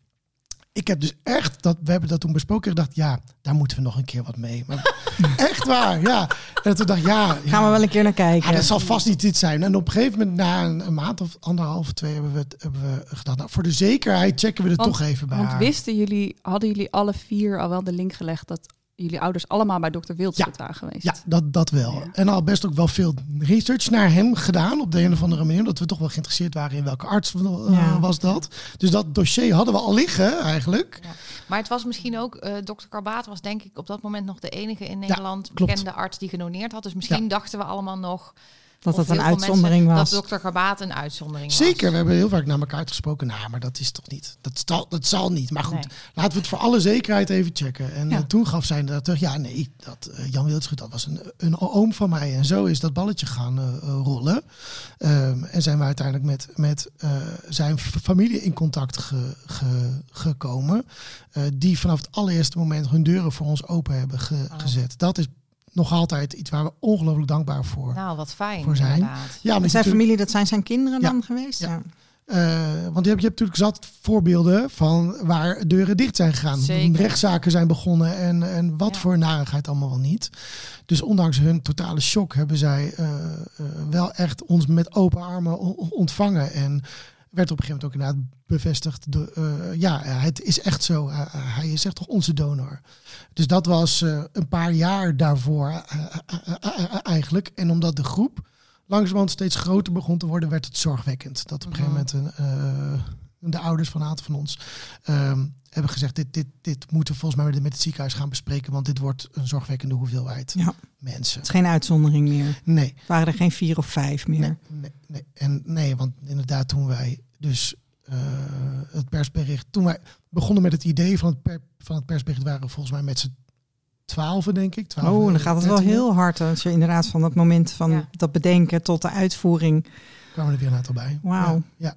Ik heb dus echt, dat, we hebben dat toen besproken, gedacht, ja, daar moeten we nog een keer wat mee. Maar echt waar, ja. En toen dacht ik, ja, ja. Gaan we wel een keer naar kijken. Ja, dat zal vast niet dit zijn. En op een gegeven moment, na een, een maand of anderhalf, twee, hebben we, het, hebben we gedacht, nou, voor de zekerheid checken we het Want- toch even bij Want haar. wisten jullie, hadden jullie alle vier al wel de link gelegd dat jullie ouders allemaal bij dokter Wildschut waren geweest? Ja, dat, dat wel. Ja. En al best ook wel veel research naar hem gedaan op de een of andere manier. Omdat we toch wel geïnteresseerd waren in welke arts eh, Ja. was dat. Dus dat dossier hadden we al liggen eigenlijk. Maar het was misschien ook, eh dokter Karbaat was denk ik op dat moment nog de enige in Nederland bekende arts die gedoneerd had. Dus misschien dachten we allemaal nog dat of dat een uitzondering mensen, was. Dat dokter Karbaat een uitzondering was. Zeker, we hebben heel vaak naar elkaar uitgesproken. Nou, maar dat is toch niet. Dat zal, dat zal niet. Maar goed, Nee. laten we het voor alle zekerheid even checken. En Ja. eh, toen gaf zij inderdaad terug. Ja, nee, dat, eh, Jan Wildschut, dat was een, een oom van mij. En zo is dat balletje gaan eh, rollen. Ehm, en zijn we uiteindelijk met, met eh, zijn familie in contact ge- ge- gekomen. eh, die vanaf het allereerste moment hun deuren voor ons open hebben ge- Oh. gezet. Dat is nog altijd iets waar we ongelooflijk dankbaar voor. Nou, wat fijn Voor zijn. inderdaad. ja, zijn familie, dat zijn zijn kinderen Ja. dan geweest? Ja. Ja. Eh, want je hebt, je hebt natuurlijk zat voorbeelden van waar deuren dicht zijn gegaan. Zeker. Rechtszaken zijn begonnen en, en wat Ja. voor narigheid allemaal wel niet. Dus ondanks hun totale shock hebben zij eh, eh, wel echt ons met open armen ontvangen. En werd op een gegeven moment ook inderdaad bevestigd. De, eh, ja, het is echt zo. Hij is echt toch onze donor. Dus dat was eh, een paar jaar daarvoor eh, eigenlijk. En omdat de groep langzamerhand steeds groter begon te worden, werd het zorgwekkend. Dat op een gegeven moment een, de ouders van een aantal van ons ehm, hebben gezegd: dit, dit, dit moeten we volgens mij met- het ziekenhuis gaan bespreken, want dit wordt een zorgwekkende hoeveelheid Ja. mensen. Het is geen uitzondering meer. Nee, Het waren er geen vier of vijf meer. nee, nee, nee. En nee, want inderdaad, toen wij dus eh, het persbericht, toen wij begonnen met het idee van het, per- van het persbericht, waren we volgens mij met z'n twaalfen, denk ik. 12, Oh, dan gaat het wel 13e. heel hard. Als je inderdaad van dat moment van Ja. dat bedenken tot de uitvoering. kwamen er weer een aantal bij. Wauw. Ja. ja.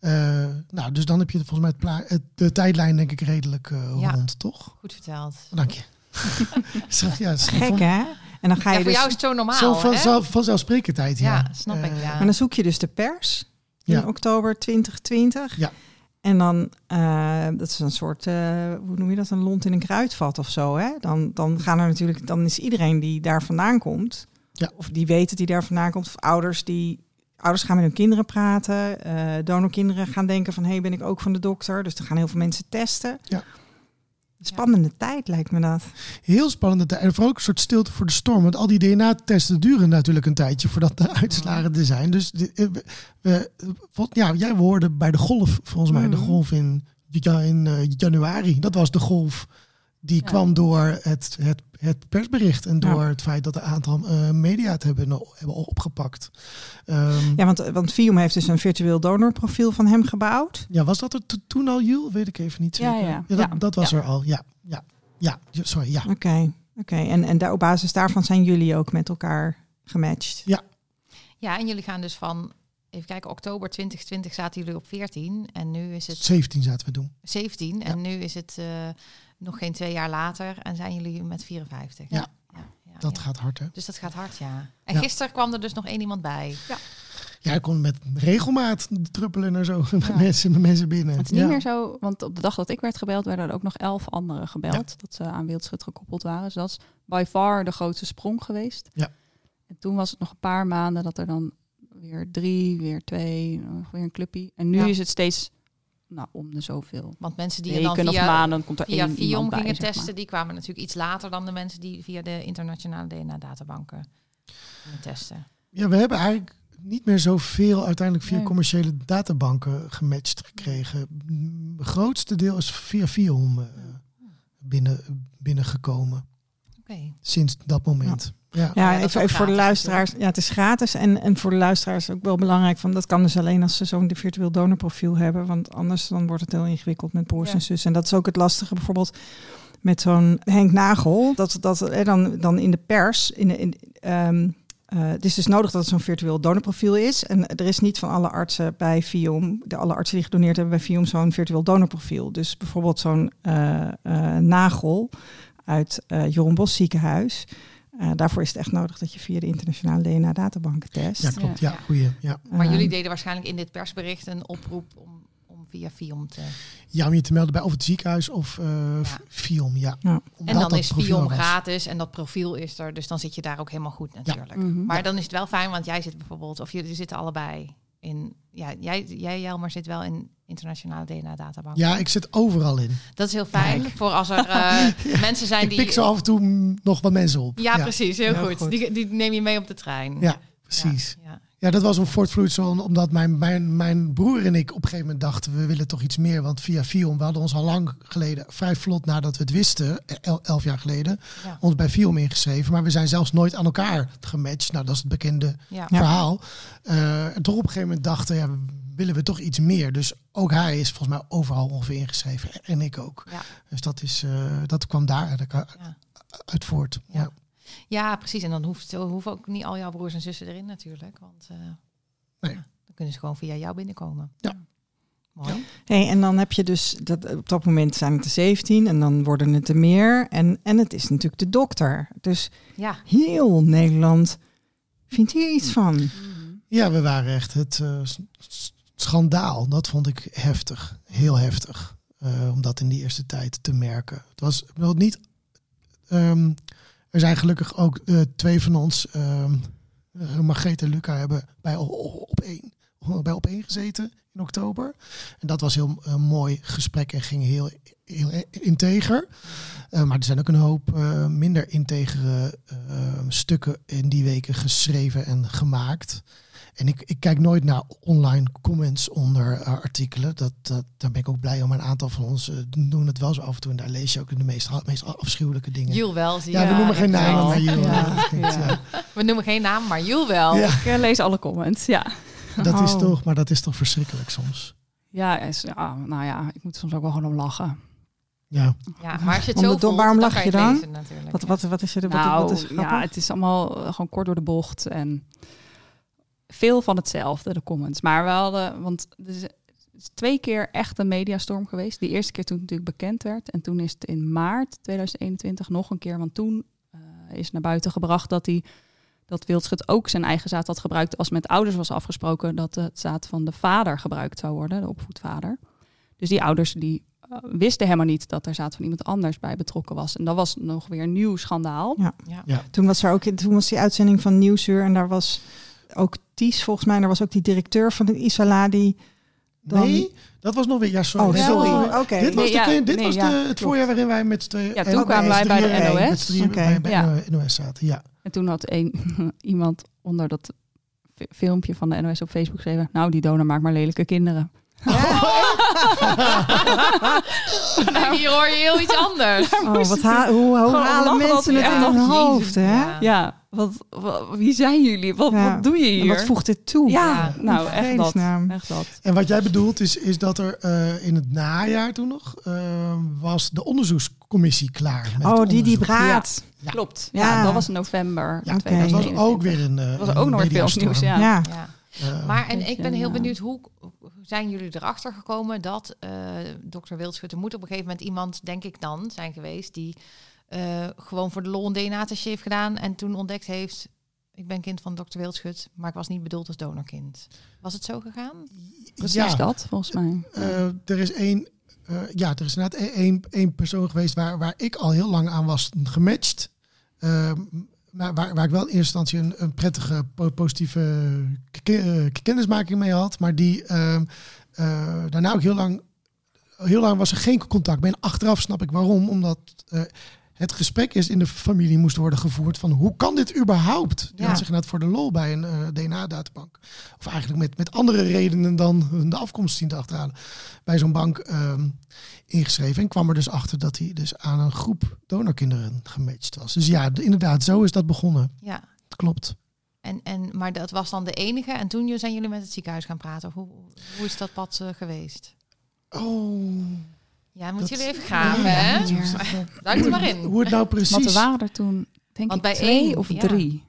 Eh, nou, dus dan heb je volgens mij het de tijdlijn denk ik redelijk eh, Ja. rond, toch? Goed verteld. Dank je. Zo, ja, Gek van- hè? En dan ga Ja, je voor dus. jou is het zo normaal, Zo van, hè? zelf, vanzelfsprekendheid, ja. Ja, snap ik, ja. Maar dan zoek je dus de pers in Ja. oktober 2020. Ja. En dan, eh, dat is een soort, eh, hoe noem je dat, een lont in een kruidvat of zo. Hè? Dan, dan gaan er natuurlijk, dan is iedereen die daar vandaan komt, Ja. of die weet dat die daar vandaan komt, of ouders die, ouders gaan met hun kinderen praten, eh donorkinderen gaan denken van, hé, hey, ben ik ook van de dokter? Dus er gaan heel veel mensen testen. Ja. Spannende tijd lijkt me dat. Heel spannend. tijd. En vooral ook een soort stilte voor de storm. Want al die DNA-testen duren natuurlijk een tijdje voordat de uitslagen er zijn. Dus eh, we, ja, jij hoorde bij de golf, volgens mij, de Mhm. golf in, ja, in eh, januari. Dat was de golf die Ja. kwam door het, het, het persbericht en door Ja. het feit dat een aantal eh, media het hebben, hebben opgepakt. Ehm, Ja, want, want Vium heeft dus een virtueel donorprofiel van hem gebouwd. Ja, was dat er to- toen al, Jules? Weet ik even niet Ja, zeker. ja. dat, Ja. dat was Ja. er al, ja. Ja, ja. Ja, sorry, ja. Oké, oké. En, en daar, op basis daarvan zijn jullie ook met elkaar gematcht. Ja, en jullie gaan dus van, even kijken, oktober 2020 zaten jullie op 14 en nu is het 17 zaten we doen. 17 en nu is het eh, nog geen twee jaar later en zijn jullie met 54. Ja. ja, ja, Dat ja. gaat hard, hè? Dus dat gaat hard, ja. En Ja. gisteren kwam er dus nog één iemand bij. Ja, ik kon met regelmaat druppelen en zo met Ja. mensen, met mensen binnen. Het is niet ja. meer zo, want op de dag dat ik werd gebeld, werden er ook nog elf anderen gebeld. Dat ze aan Wildschut gekoppeld waren. Dus dat is by far de grootste sprong geweest. Ja. En toen was het nog een paar maanden dat er dan weer drie, weer twee, nog weer een clubje. En nu Ja. is het steeds nou, om de zoveel. Want mensen die je dan Weken of via, maanden komt er via één bij, gingen zeg maar. testen, die kwamen natuurlijk iets later dan de mensen die via de internationale DNA-databanken gingen testen. Ja, we hebben eigenlijk niet meer zoveel uiteindelijk via Nee. commerciële databanken gematcht gekregen. Het grootste deel is via Viom eh, binnen, binnengekomen Oké. sinds dat moment. Ja. Ja, ja, even, voor de luisteraars. Ja, het is gratis. En, en voor de luisteraars ook wel belangrijk. Van, dat kan dus alleen als ze zo'n virtueel donorprofiel hebben. Want anders dan wordt het heel ingewikkeld met broers Ja. en zussen. En dat is ook het lastige bijvoorbeeld met zo'n Henk Nagel. Dat, dat eh, dan, dan in de pers. In de, in, ehm, eh, het is dus nodig dat het zo'n virtueel donorprofiel is. En er is niet van alle artsen bij Viom, de alle artsen die gedoneerd hebben bij Viom, zo'n virtueel donorprofiel. Dus bijvoorbeeld zo'n eh, eh, Nagel uit eh Jeroen Bos ziekenhuis. Eh, daarvoor is het echt nodig dat je via de internationale DNA-databanken test. ja, klopt. Ja, Ja. goeie. Ja. Maar jullie deden waarschijnlijk in dit persbericht een oproep om, om via Fion te... Ja, om je te melden bij of het ziekenhuis of eh Ja. Ja. Ja. En dan is was. gratis en dat profiel is er. Dus dan zit je daar ook helemaal goed natuurlijk. Mhm. Maar dan is het wel fijn, want jij zit bijvoorbeeld... Of jullie zitten allebei in... Ja, jij, jij Jelmer, zit wel in internationale DNA-databank. Ja, ik zit overal in. Dat is heel fijn voor als er eh, mensen zijn Ik die... pik zo af en toe nog wat mensen op. Ja, precies. Heel Ja, goed. goed. Die, die neem je mee op de trein. Ja, precies. Ja, ja. Dat was een voortvloeisel omdat mijn, mijn, mijn broer en ik op een gegeven moment dachten... we willen toch iets meer, want via Fion... we hadden ons al lang geleden, vrij vlot nadat we het wisten... el- elf jaar geleden, Ja. ons bij Fion ingeschreven. Maar we zijn zelfs nooit aan elkaar gematcht. Nou, dat is het bekende Ja. Verhaal. Eh, en toch op een gegeven moment dachten, ja, willen we toch iets meer. Dus ook hij is volgens mij overal ongeveer ingeschreven. En ik ook. Ja. Dus dat, is, eh, dat kwam daar uit, Ja. uit voort. Ja. Ja. Precies. En dan hoeft, hoeven ook niet al jouw broers en zussen erin natuurlijk. Want eh, Nee. ja, dan kunnen ze gewoon via jou binnenkomen. Ja. Mooi. Hey, en dan heb je dus, dat, op dat moment zijn het er 17 en dan worden het er meer. En, en het is natuurlijk de dokter. Dus Ja. heel Nederland vindt hier iets van. Ja, we waren echt het eh, schandaal. Dat vond ik heftig. Heel heftig. eh, om dat in die eerste tijd te merken. Het was wel niet. ehm, er zijn gelukkig ook eh, twee van ons, ehm Margreet en Luca, hebben bij op één, bij op gezeten in oktober. En dat was heel eh, mooi gesprek en ging heel, heel integer. Eh, maar er zijn ook een hoop eh, minder integere eh, stukken in die weken geschreven en gemaakt. En ik, ik kijk nooit naar online comments onder eh, artikelen. Dat, dat, daar ben ik ook blij om. Een aantal van ons eh, doen het wel zo af en toe. En daar lees je ook de meest, meest afschuwelijke dingen. Jules wel. Zie ja, we noemen geen namen, maar Jules. Ja. Ja. We noemen geen naam, maar Jules wel. Ja. Ik eh, lees alle comments, ja. Dat is Oh. toch, maar dat is toch verschrikkelijk soms. Ja, is, ja, nou ja, ik moet soms ook wel gewoon om lachen. Ja, Ja, maar als je het zo voelt, waarom lach je dan? lezen natuurlijk. Wat, wat, wat is er? Wat, nou, wat is grappig? ja, het is allemaal gewoon kort door de bocht en veel van hetzelfde, de comments. Maar we hadden, want er is, het is twee keer echt een mediastorm geweest. Die eerste keer toen het natuurlijk bekend werd. En toen is het in maart 2021 nog een keer, want toen eh, is naar buiten gebracht dat hij dat Wildschut ook zijn eigen zaad had gebruikt als met ouders was afgesproken dat het zaad van de vader gebruikt zou worden, de opvoedvader. Dus die ouders die eh, wisten helemaal niet dat er zaad van iemand anders bij betrokken was. En dat was nog weer een nieuw schandaal. Ja. Toen was er ook toen was die uitzending van Nieuwsuur en daar was ook Ties volgens mij, daar was ook die directeur van de Isala die. Dan- nee, dat was nog weer. Ja, sorry. Oh, Dit sorry. Dit was, Nee, de, ja, dit nee, was ja, de, het voorjaar waarin wij met z'n tweeën... Ja, en- toen kwamen wij bij de NOS. Met z'n bij, Ja. NOS zaten, ja. En toen had een, iemand onder dat fi- filmpje van de NOS op Facebook geschreven... nou, die donor maakt maar lelijke kinderen. Nou, hier hoor je heel iets anders. Oh, wat ha hoe, halen mensen het ja, in hun hoofd, hè? ja. Ja, wat, wat- wie zijn jullie? Wat, Ja. wat doe je hier? En wat voegt dit toe? Ja, Ja. nou, echt dat. Echt dat. En wat jij bedoelt is, is dat er eh, in het najaar toen nog... eh, was de onderzoekscommissie klaar. Met Oh, die die. Ja. Klopt. Ja. Ja, dat was in november Ja, dat was 2021. ook weer een. eh, Dat was ook nog weer veel nieuws, ja. Eh, Maar en Beetje, ik ben heel ja. benieuwd, hoe zijn jullie erachter gekomen dat eh dokter Wildschutter moet op een gegeven moment iemand, denk ik dan, zijn geweest die eh, gewoon voor de lol een DNA-testje heeft gedaan en toen ontdekt heeft, ik ben kind van dokter Wildschut, maar ik was niet bedoeld als donorkind. Was het zo gegaan? Precies ja, dat, volgens mij. eh, er is één. eh, ja, er is inderdaad één- één, één persoon geweest waar, waar ik al heel lang aan was gematcht. Maar waar, ik wel in eerste instantie een, een prettige, po- positieve eh, kennismaking mee had. Maar die ehm, eh, daarna ook heel lang, heel lang was er geen contact. En achteraf snap ik waarom. Omdat eh, het gesprek is in de familie moest worden gevoerd van hoe kan dit überhaupt? Die Ja. had zich inderdaad voor de lol bij een eh, DNA-databank. Of eigenlijk met, met andere redenen dan de afkomst zien te achterhalen. Bij zo'n bank ehm, ingeschreven. En kwam er dus achter dat hij dus aan een groep donorkinderen gematcht was. Dus ja, inderdaad, zo is dat begonnen. Ja. Klopt. En, en, maar dat was dan de enige. En toen zijn jullie met het ziekenhuis gaan praten. Hoe, hoe is dat pad eh, geweest? Oh. Ja, dat- jullie even Ja, hè? moet even- Duik er maar in. Hoe het nou precies... Want er waren er toen, denk Want ik, bij twee één, of ja. drie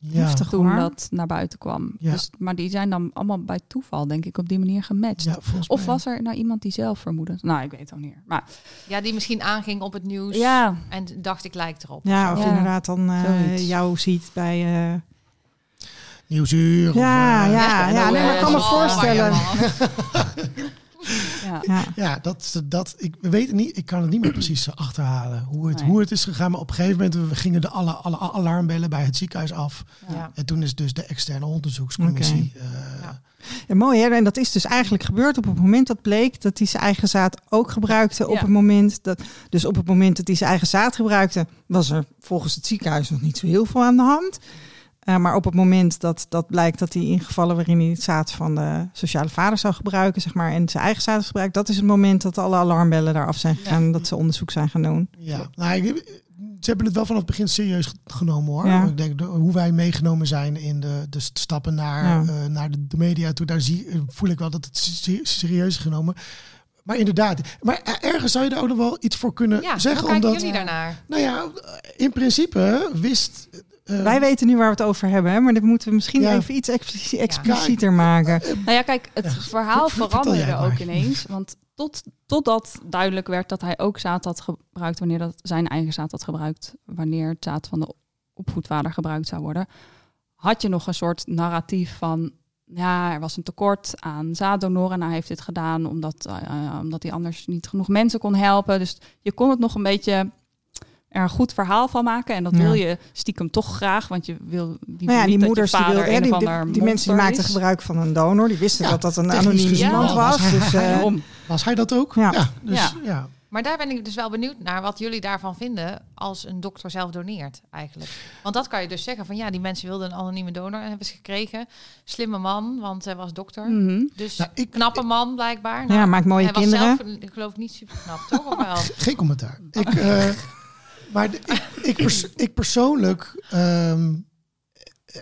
ja. Heftig toen hoor. dat naar buiten kwam. Ja. Dus, maar die zijn dan allemaal bij toeval, denk ik, op die manier gematcht. Ja, Of was er nou iemand die zelf vermoedde? Nou, ik weet het ook niet. meer. Maar Ja, die misschien aanging op het nieuws. ja, En dacht ik lijk erop. Ja, of Ja. inderdaad dan eh, Zoiets. jou ziet bij... eh, Nieuwsuur. Ja, of, ja, ja. nee, maar ik kan me Oh, voorstellen. Ja. Ja. Dat, dat, ik we weten niet, ik kan het niet meer precies achterhalen hoe het, Nee. hoe het is gegaan. Maar op een gegeven moment we gingen de alle, alle alarmbellen bij het ziekenhuis af. Ja. En toen is dus de externe onderzoekscommissie. eh, Ja. Ja, mooi hè. En dat is dus eigenlijk gebeurd op het moment dat bleek dat hij zijn eigen zaad ook gebruikte. Op het moment dat, dus op het moment dat hij zijn eigen zaad gebruikte, was er volgens het ziekenhuis nog niet zo heel veel aan de hand. Eh, maar op het moment dat, dat blijkt dat hij ingevallen waarin hij het zaad van de sociale vader zou gebruiken, zeg maar, en zijn eigen zaad gebruikt, dat is het moment dat alle alarmbellen eraf zijn gegaan en dat ze onderzoek zijn gaan doen. Ja, nou, ik- ze hebben het wel vanaf het begin serieus ge- genomen hoor. Ja. Ik denk de- hoe wij meegenomen zijn in de, de st- stappen naar, Ja. eh, naar de, de media toe, daar zie, eh, voel ik wel dat het se- serieus is genomen. Maar inderdaad, maar er- ergens zou je daar ook nog wel iets voor kunnen Ja, zeggen. hoe kijken omdat, jullie daarnaar? nou ja, in principe wist. Eh, Wij weten nu waar we het over hebben, hè, maar dit moeten we misschien Ja. even iets explici- explicieter maken. Nou ja, kijk, het Ja, verhaal veranderde ook ineens. Want tot, totdat duidelijk werd dat hij ook zaad had gebruikt wanneer dat zijn eigen zaad had gebruikt, wanneer het zaad van de opvoedvader gebruikt zou worden, had je nog een soort narratief van ja, er was een tekort aan zaaddonoren en hij heeft dit gedaan omdat, eh, omdat hij anders niet genoeg mensen kon helpen. Dus je kon het nog een beetje er een goed verhaal van maken. En dat Ja. wil je stiekem toch graag, want je wil die, Nou ja, die moeders die, wilden, hè, die, of die, ander die mensen die maakten gebruik van een donor. Die wisten Ja, dat dat een technisch anoniem gezien iemand was. Was hij- Dus, eh, Daarom. Was hij dat ook? Ja. dus, Ja. ja. Maar daar ben ik dus wel benieuwd naar wat jullie daarvan vinden als een dokter zelf doneert eigenlijk. Want dat kan je dus zeggen van ja, die mensen wilden een anonieme donor en hebben ze gekregen. Slimme man, want hij was dokter. Mhm. Dus Nou, ik- knappe man blijkbaar. Ja, maakt mooie hij kinderen. Was zelf, ik geloof niet super knap, toch? Of wel? Geen commentaar. Ik, eh, maar de- ik, ik, pers- ik persoonlijk. ehm, eh,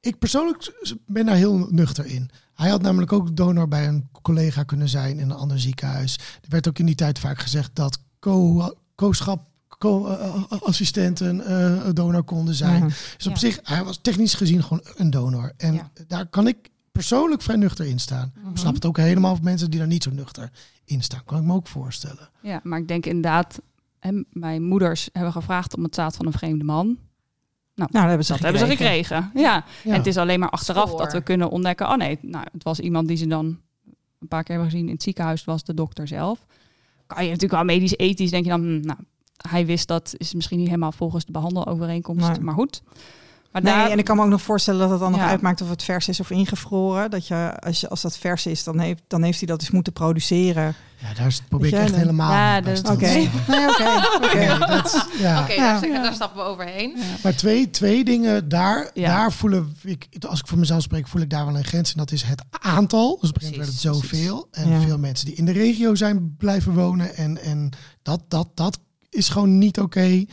ik persoonlijk ben daar heel nuchter in. Hij had namelijk ook donor bij een collega kunnen zijn in een ander ziekenhuis. Er werd ook in die tijd vaak gezegd dat co- co-schap, co-assistenten eh, donor konden zijn. ja. Dus op Ja. zich, hij was technisch gezien gewoon een donor. En Ja. daar kan ik persoonlijk vrij nuchter in staan. Mhm. Ik snap het ook helemaal voor mensen die daar niet zo nuchter in staan. Kan ik me ook voorstellen. Ja, maar ik denk inderdaad, hè, mijn moeders hebben gevraagd om het zaad van een vreemde man. Nou, dat hebben ze Dat hebben ze gekregen. Ja. Ja. En het is alleen maar achteraf Spoor. dat we kunnen ontdekken. Oh nee, nou, het was iemand die ze dan een paar keer hebben gezien in het ziekenhuis. Het was de dokter zelf. Kan je natuurlijk wel medisch ethisch denk je dan, hm, nou, hij wist dat is misschien niet helemaal volgens de behandelovereenkomst, Nee. maar goed. Maar Nee, daar, en ik kan me ook nog voorstellen dat het dan nog uitmaakt of het vers is of ingevroren. Dat je, als, je, als dat vers is, dan heeft, dan heeft hij dat dus moeten produceren. Ja, daar is- probeer ik echt dan- helemaal Ja, te Oké. Nee, dat- ja. Oké, Ja. daar, stappen we overheen. Maar twee, twee dingen, daar, Ja. daar voelen ik, als ik voor mezelf spreek, voel ik daar wel een grens. En dat is het aantal. Dus moment werd het Precies, zoveel. En Ja. veel mensen die in de regio zijn blijven wonen. En, en dat, dat, dat is gewoon niet oké. Nee.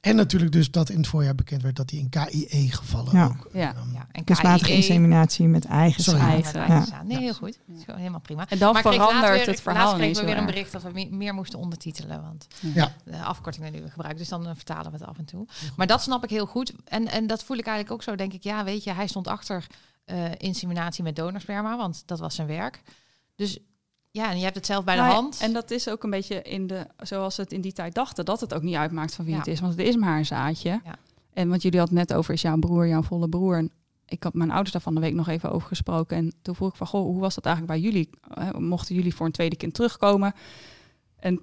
En natuurlijk dus dat in het voorjaar bekend werd dat die in KIE gevallen Ja. ook. Ja. ehm, Ja, en Kunstmatige KIE, inseminatie met eigen Sorry. zaad. Ja, Eigen. Nee, heel goed. Dat is gewoon helemaal prima. en dan Maar verandert weer- het verhaal Laatst kregen we weer een bericht dat we me- meer moesten ondertitelen. Want Ja. de afkortingen die we gebruiken. Dus dan eh, vertalen we het af en toe. Maar dat snap ik heel goed. En, en dat voel ik eigenlijk ook zo. Denk ik, ja, weet je, hij stond achter eh, inseminatie met donorsperma. Want dat was zijn werk. Dus ja, en je hebt het zelf bij de Nou hand. En dat is ook een beetje in de, zoals ze het in die tijd dachten, dat het ook niet uitmaakt van wie Ja. het is. Want het is maar een zaadje. Ja. En wat jullie hadden net over, is jouw broer, jouw volle broer. En ik had mijn ouders daar van de week nog even over gesproken. En toen vroeg ik van, goh, hoe was dat eigenlijk bij jullie? Eh, mochten jullie voor een tweede kind terugkomen? En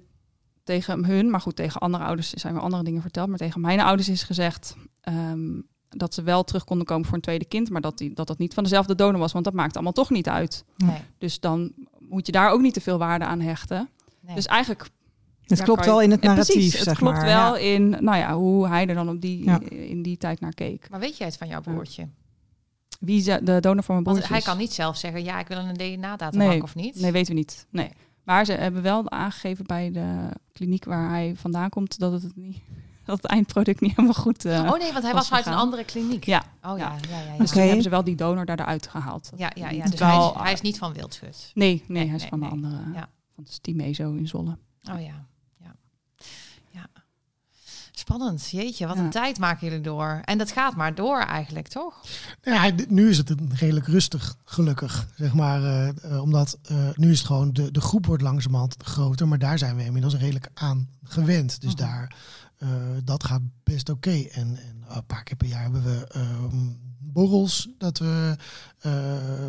tegen hun, maar goed, tegen andere ouders zijn weer andere dingen verteld. Maar tegen mijn ouders is gezegd ehm, dat ze wel terug konden komen voor een tweede kind. Maar dat, die, dat dat niet van dezelfde donor was, want dat maakt allemaal toch niet uit. nee, Dus dan moet je daar ook niet te veel waarde aan hechten. nee. Dus eigenlijk... Het ja, klopt wel in het Ja, narratief, precies, het zeg klopt maar. wel Ja. in nou ja, hoe hij er dan op die, Ja. in die tijd naar keek. maar weet jij het van jouw broertje? Wie ze- de donor van mijn Want broertje hij kan niet zelf zeggen, ja, ik wil een DNA-databank Nee, of niet. Nee, weten we niet. Nee. Maar ze hebben wel aangegeven bij de kliniek waar hij vandaan komt dat het niet dat het eindproduct niet helemaal goed. eh oh nee, want hij was uit een andere kliniek. Ja. Oh ja, ja, ja. ja, Dus toen hebben ze wel die donor daar eruit gehaald. Ja, ja, ja. Het Dus hij is, hij is niet van Wildschut. Nee, nee, Nee, hij is nee, van nee. de andere. Ja. Van Stimezo in Zwolle. Oh ja, ja. ja. Spannend, jeetje, wat Ja. een tijd maken jullie door. En dat gaat maar door eigenlijk, toch? Ja, d- nu is het een redelijk rustig, gelukkig, zeg maar. eh, eh, omdat eh, nu is het gewoon, de, de groep wordt langzamerhand groter, maar daar zijn we inmiddels redelijk aan gewend. Dus Mhm. daar, eh, dat gaat best oké. En, en een paar keer per jaar hebben we ehm, borrels, dat we eh,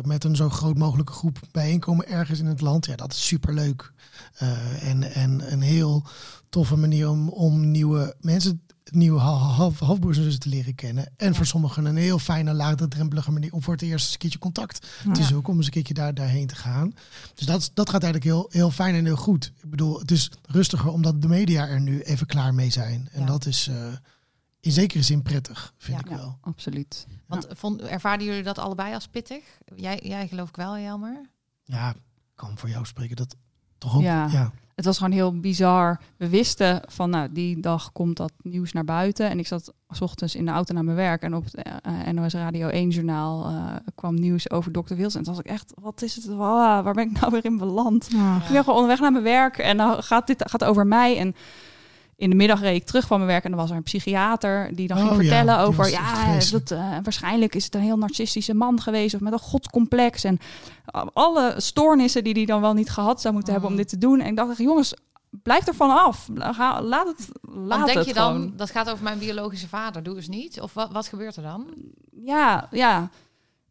met een zo groot mogelijke groep bijeenkomen ergens in het land. Ja, dat is superleuk. Eh en, en een heel toffe manier om, om nieuwe mensen, nieuwe half, halfbroers te leren kennen. En voor sommigen een heel fijne, laagdrempelige manier om voor het eerst een keertje contact te Ja. zoeken. Om eens een keertje daar, daarheen te gaan. Dus dat, dat gaat eigenlijk heel, heel fijn en heel goed. Ik bedoel, het is rustiger omdat de media er nu even klaar mee zijn. En Ja. dat is eh, in zekere zin prettig, vind Ja. ik wel. absoluut. Want vond, ervaarden jullie dat allebei als pittig? Jij, jij geloof ik wel, Jelmer. Ja, ik kan voor jou spreken dat toch ook. Ja. Het was gewoon heel bizar. We wisten van, nou, die dag komt dat nieuws naar buiten. En ik zat s ochtends in de auto naar mijn werk. En op het eh, NOS Radio 1 journaal eh, kwam nieuws over Dr. Wilson. En toen was ik echt, wat is het? Wa- waar ben ik nou weer in beland? Ja. Ik ben gewoon onderweg naar mijn werk en dan gaat dit gaat over mij. En in de middag reed ik terug van mijn werk en dan was er een psychiater die dan Oh, ging ja, vertellen over, ja, dat, eh, waarschijnlijk is het een heel narcistische man geweest of met een godcomplex en alle stoornissen die hij dan wel niet gehad zou moeten hebben om Mm. dit te doen. En ik dacht, echt, jongens, blijf er van af. Ga- Laat het, laat Want denk het je dan, gewoon. dat gaat over mijn biologische vader, doe eens niet? Of wat, wat gebeurt er dan? Ja, ja.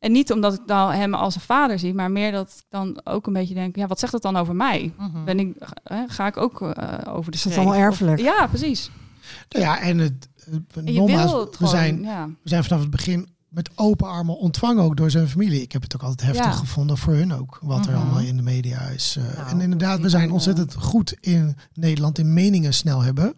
En niet omdat ik dan hem als een vader zie, maar meer dat ik dan ook een beetje denk, ja, wat zegt het dan over mij? Mhm. Ben ik, eh, ga ik ook eh, over de Is dat allemaal Of- erfelijk? Ja, precies. Nou ja, en het, het- En je nogmaals, we gewoon, zijn, ja. we zijn vanaf het begin met open armen ontvangen ook door zijn familie. Ik heb het ook altijd heftig Ja. gevonden voor hun ook, wat er Mhm. allemaal in de media is. eh. Nou, en inderdaad, we zijn ontzettend goed in Nederland in meningen snel hebben.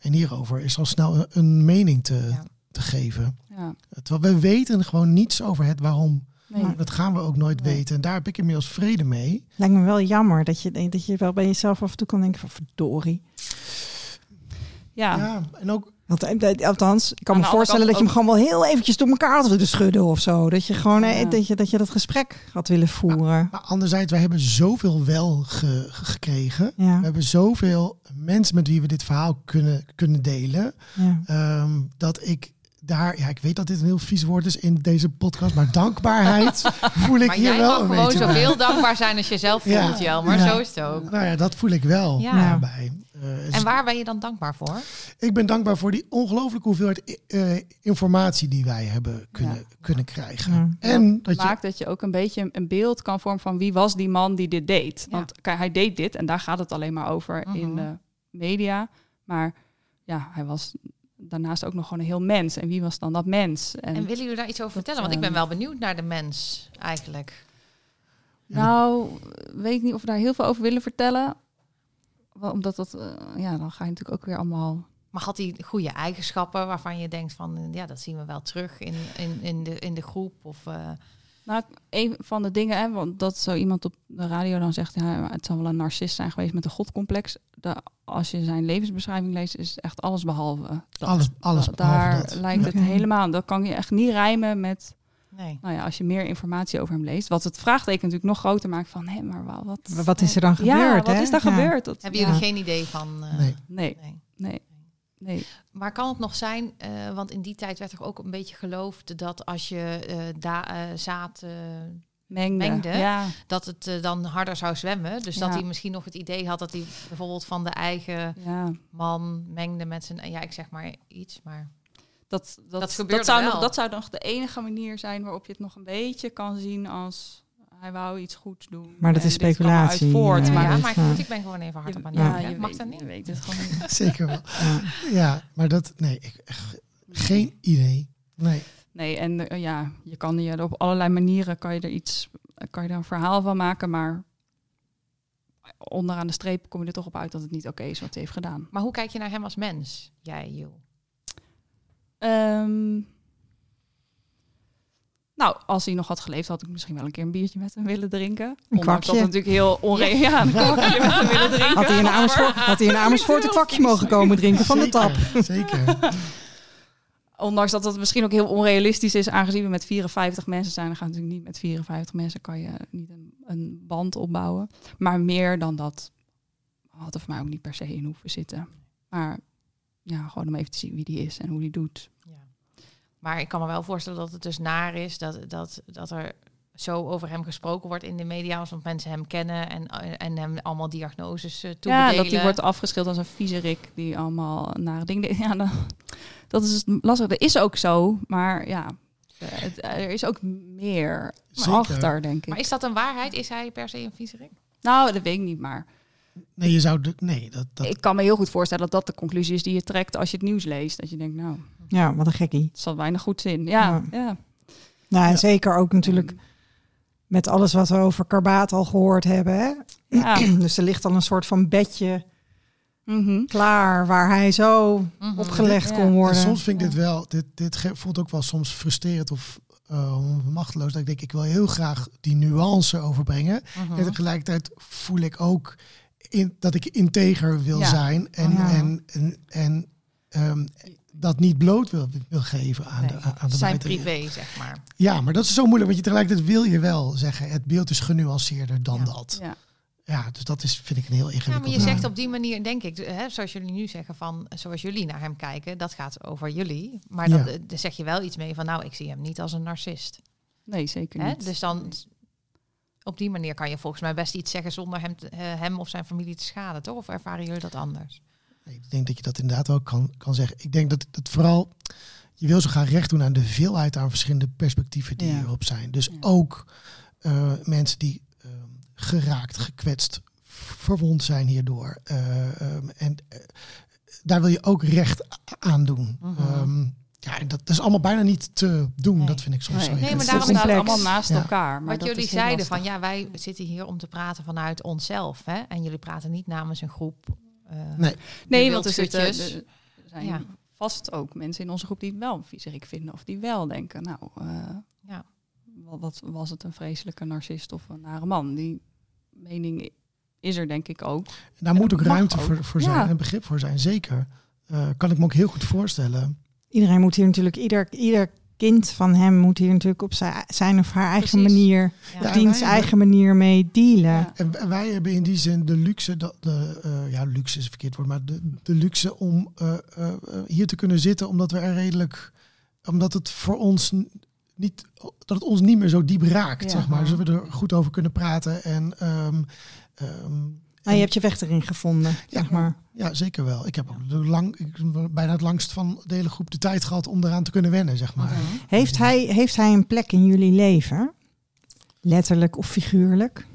En hierover is al snel een- een mening te, Ja. Te geven. ja. Terwijl we weten gewoon niets over het waarom. Nee. Dat gaan we ook nooit Nee. weten. En daar heb ik inmiddels vrede mee. Lijkt me wel jammer dat je, dat je wel bij jezelf af en toe kan denken van verdorie. Ja. Ja, en ook Want, eh, Althans, ik kan me voorstellen dat je hem gewoon wel heel eventjes door elkaar had willen schudden of zo. Dat je gewoon eh, Ja. dat, je, dat je dat gesprek had willen voeren. Maar anderzijds, wij hebben zoveel wel ge- ge- gekregen. Ja, We hebben zoveel mensen met wie we dit verhaal kunnen, kunnen delen. ja. ehm, dat ik daar, ja, ik weet dat dit een heel vies woord is in deze podcast, maar dankbaarheid voel ik Maar hier wel mag een gewoon beetje zoveel dankbaar zijn als je zelf Ja. voelt. Ja. Zo is het ook. Nou ja, dat voel ik wel Ja. bij. Eh, En waar ben je dan dankbaar voor? Ik ben dankbaar voor die ongelooflijke hoeveelheid eh, informatie die wij hebben kunnen, Ja. kunnen krijgen. Ja. En dat je, maakt dat je ook een beetje een beeld kan vormen van wie was die man die dit deed. Ja. Want hij deed dit en daar gaat het alleen maar over in Mhm. de media. Maar ja, hij was daarnaast ook nog gewoon een heel mens. En wie was dan dat mens? En, En willen jullie daar iets over Dat, vertellen? Want ik ben ehm, wel benieuwd naar de mens eigenlijk. nou, weet ik niet of we daar heel veel over willen vertellen. Omdat dat, eh, ja, dan ga je natuurlijk ook weer allemaal Maar had hij goede eigenschappen waarvan je denkt van, ja, dat zien we wel terug in, in, in, de, in de groep? Of, eh, Nou, een van de dingen, hè, want dat zo iemand op de radio dan zegt, ja, het zal wel een narcist zijn geweest met een godcomplex. De, als je zijn levensbeschrijving leest, is het echt alles behalve. Dat. alles, alles Da- behalve daar dat. lijkt het helemaal. Dat kan je echt niet rijmen met, nee. nou ja, als je meer informatie over hem leest. Wat het vraagteken natuurlijk nog groter maakt van, hé, maar wa- wat, Wat is er dan ja, gebeurd? wat hè? is daar Ja. gebeurd? Dat, Hebben ja. jullie geen idee van? eh, Nee. Nee, nee. nee, nee. Maar kan het nog zijn, eh, want in die tijd werd er ook een beetje geloofd dat als je da- eh, zaad, Mengde. Mengde. Ja, dat het dan harder zou zwemmen. Dus dat hij misschien nog het idee had dat hij bijvoorbeeld van de eigen ja. man mengde met zijn, ja, ik zeg maar iets, maar Dat, dat, Dat gebeurde zou wel. Nog, dat zou nog de enige manier zijn waarop je het nog een beetje kan zien als hij wou iets goeds doen. Maar dat is speculatie, voort. ja. ja, maar goed, ik ben gewoon even hard op aan ja, je, Mag weet, dat niet? weet het gewoon niet. Zeker wel. Ja. Ja, maar dat, nee, ik, echt geen idee. Nee. Nee, en eh, ja, je kan je op allerlei manieren kan je er iets, kan je er een verhaal van maken, maar onderaan de streep kom je er toch op uit dat het niet oké is wat hij heeft gedaan. Maar hoe kijk je naar hem als mens, jij, Joel? Ehm, nou, als hij nog had geleefd, had ik misschien wel een keer een biertje met hem willen drinken. Ondanks kwakje. Dat het natuurlijk heel onreëel. Ja, een kwakje met hem willen drinken. Had hij in Amersfoort, had hij in Amersfoort een kwakje mogen komen drinken van de tap? Zeker. Ondanks dat het misschien ook heel onrealistisch is, aangezien we met 54 mensen zijn. Dan gaat natuurlijk niet met 54 mensen kan je niet een, een band opbouwen. Maar meer dan dat had er voor mij ook niet per se in hoeven zitten. Maar ja, gewoon om even te zien wie die is en hoe die doet. Maar ik kan me wel voorstellen dat het dus naar is dat, dat, dat er zo over hem gesproken wordt in de media, omdat mensen hem kennen en, en hem allemaal diagnoses uh, toebedelen. Ja, dat die wordt afgeschilderd als een viezerik die allemaal nare dingen deed. Ja, dat is lastig. Dat is ook zo, maar ja. eh, het, eh, er is ook meer Zeker. achter, denk ik. Maar is dat een waarheid? Is hij per se een viezerik? Nou, dat weet ik niet, maar Nee, je zou... De, nee, dat, dat, ik kan me heel goed voorstellen dat dat de conclusie is die je trekt als je het nieuws leest. Dat je denkt, nou, Ja, wat een gekkie. het zal weinig goed zin. Ja, Ja. ja. Nou, en Ja. zeker ook natuurlijk met alles wat we over karbaat al gehoord hebben. Hè? ja. Dus er ligt al een soort van bedje Mhm. klaar waar hij zo Mhm. opgelegd Ja. kon En worden. soms vind ik dit wel, dit, dit voelt ook wel soms frustrerend of eh, machteloos. Dat ik denk, ik wil heel graag die nuance overbrengen. Mhm. En tegelijkertijd voel ik ook in, dat ik integer wil Ja. zijn. En, Ja. en, en, en ehm, dat niet bloot wil, wil geven aan de, aan de Zijn buitenwereld. privé, zeg maar. Ja, maar dat is zo moeilijk. Want je tegelijkertijd wil je wel zeggen, het beeld is genuanceerder dan Ja. dat. ja. Ja, dus dat is, vind ik een heel Ja, ingewikkeld. maar je zegt op die manier, denk ik, hè, zoals jullie nu zeggen van, zoals jullie naar hem kijken, dat gaat over jullie. Maar dan, Ja. eh, zeg je wel iets mee van, nou, ik zie hem niet als een narcist. Nee, zeker Hè? niet. Dus dan, op die manier kan je volgens mij best iets zeggen zonder hem, te- eh, hem of zijn familie te schaden, toch? Of ervaren jullie dat anders? Ik denk dat je dat inderdaad wel kan, kan zeggen. Ik denk dat het vooral, je wil zo graag recht doen aan de veelheid aan verschillende perspectieven die Ja. hierop zijn. Dus Ja. ook eh, mensen die eh, geraakt, gekwetst, verwond zijn hierdoor. Eh, ehm, en eh, daar wil je ook recht aan doen. Mhm. Ehm, ja, en dat is allemaal bijna niet te doen. Nee. Dat vind ik soms Nee. zo Nee, maar daarom staat complex. allemaal naast Ja. elkaar. Maar Wat dat jullie zeiden lastig. van, ja, wij zitten hier om te praten vanuit onszelf. Hè? En jullie praten niet namens een groep. Eh, Nee. Nee, want er zitten er zijn Ja. vast ook mensen in onze groep die het wel viezerik vinden. Of die wel denken, nou, eh, Ja. wat, wat was het een vreselijke narcist of een nare man? Die mening is er denk ik ook. Daar moet ook ruimte ook. voor, voor Ja. zijn en begrip voor zijn, zeker. Eh, kan ik me ook heel goed voorstellen. Iedereen moet hier natuurlijk, ieder, ieder kind van hem moet hier natuurlijk op zijn, of haar eigen Precies. manier, Ja. Ja, diens eigen manier mee dealen. Ja. En wij hebben in die zin de luxe, dat de, eh, ja, luxe is een verkeerd woord, maar de, de luxe om eh, eh, hier te kunnen zitten, omdat we er redelijk, omdat het voor ons niet, dat het ons niet meer zo diep raakt, Ja. zeg maar. Dus we er goed over kunnen praten en, ehm, ehm, Nou, je hebt je weg erin gevonden, zeg maar. ja, zeker wel. Ik heb lang, ik, bijna het langst van de hele groep de tijd gehad om eraan te kunnen wennen, zeg maar. Heeft hij, heeft hij een plek in jullie leven? Letterlijk of figuurlijk?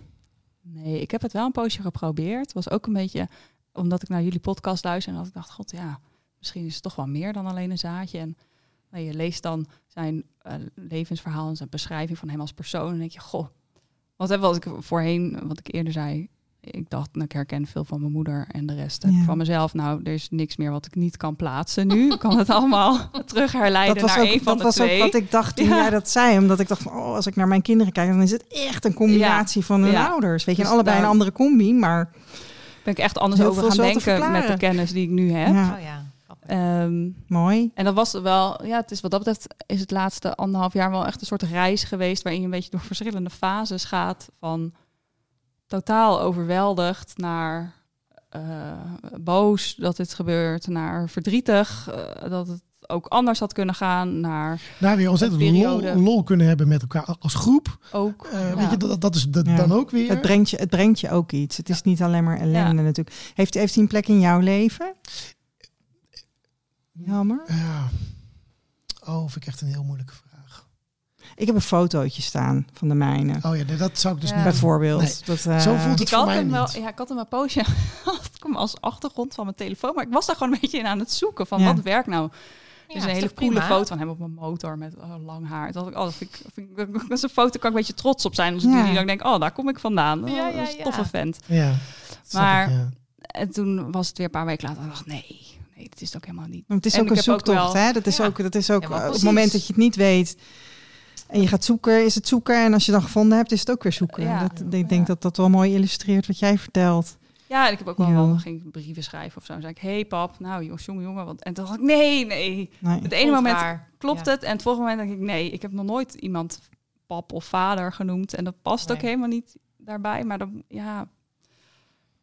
Nee, ik heb het wel een poosje geprobeerd. Het was ook een beetje omdat ik naar jullie podcast luisterde en dat ik dacht, god ja, misschien is het toch wel meer dan alleen een zaadje. En nou, je leest dan zijn eh, levensverhaal en zijn beschrijving van hem als persoon. En dan denk je, goh, wat heb wat ik voorheen, wat ik eerder zei. Ik dacht, nou, ik herken veel van mijn moeder en de rest heb ik Ja. van mezelf. Nou, er is niks meer wat ik niet kan plaatsen nu. Ik kan het allemaal terug herleiden Dat was, naar ook, een van dat de was twee. ook wat ik dacht toen Ja. jij dat zei. Omdat ik dacht, van, oh, als ik naar mijn kinderen kijk, dan is het echt een combinatie van hun Ja. ouders. Weet je, Dus en allebei daar- een andere combi, maar ben ik echt anders over gaan denken met de kennis die ik nu heb. ja, Oh ja. Ehm, mooi. En dat was wel, ja, het is wat dat betreft, is het laatste anderhalf jaar wel echt een soort reis geweest waarin je een beetje door verschillende fases gaat van totaal overweldigd naar eh, boos dat dit gebeurt, naar verdrietig eh, dat het ook anders had kunnen gaan, naar Nou, weer ontzettend lol, kunnen hebben met elkaar als groep. ook. Eh, ja. Weet je, dat, dat is dat Ja. dan ook weer. Het brengt, je, het brengt je ook iets. Het is niet alleen maar ellende natuurlijk. Heeft, heeft hij een plek in jouw leven? Jammer. Ja. Oh, vind ik echt een heel moeilijke vraag. Ik heb een fotootje staan van de mijne. Oh ja, dat zou ik dus Ja. niet Bijvoorbeeld. Nee. Dat, eh, Zo voelt het ik voor had mij hem wel, niet. ja, ik had hem een poosje als achtergrond van mijn telefoon, maar ik was daar gewoon een beetje in aan het zoeken van Ja. wat werkt nou. Is Ja, een hele coole prima? foto van hem op mijn motor met oh, lang haar. Dat, ik, oh, dat, vind ik, vind ik, dat is een foto kan ik een beetje trots op zijn. Dus Ja. die dan denk ik, oh, daar kom ik vandaan. Oh, Ja, ja, dat is een ja. toffe vent. Ja, Maar- ik, ja. En toen was het weer een paar weken later. En ik dacht, nee, nee, het is het ook helemaal niet. Maar het is En ook ik een heb ook zoektocht, wel- hè? Dat is Ja. ook, dat is ook eh, op het moment dat je het niet weet en je gaat zoeken, is het zoeken. En als je dan gevonden hebt, is het ook weer zoeken. Ja. Dat, ik denk dat dat wel mooi illustreert wat jij vertelt. Ja, en ik heb ook wel, Ja. wel ging ik brieven schrijven of zo. Dan zei ik, hey pap, nou jongens, jongen, jongen. Want, en toen dacht ik, nee, nee. Nee. Het ene moment klopt Ja. het. En het volgende moment denk ik, nee, ik heb nog nooit iemand pap of vader genoemd. En dat past ook helemaal niet daarbij. Maar dan, ja...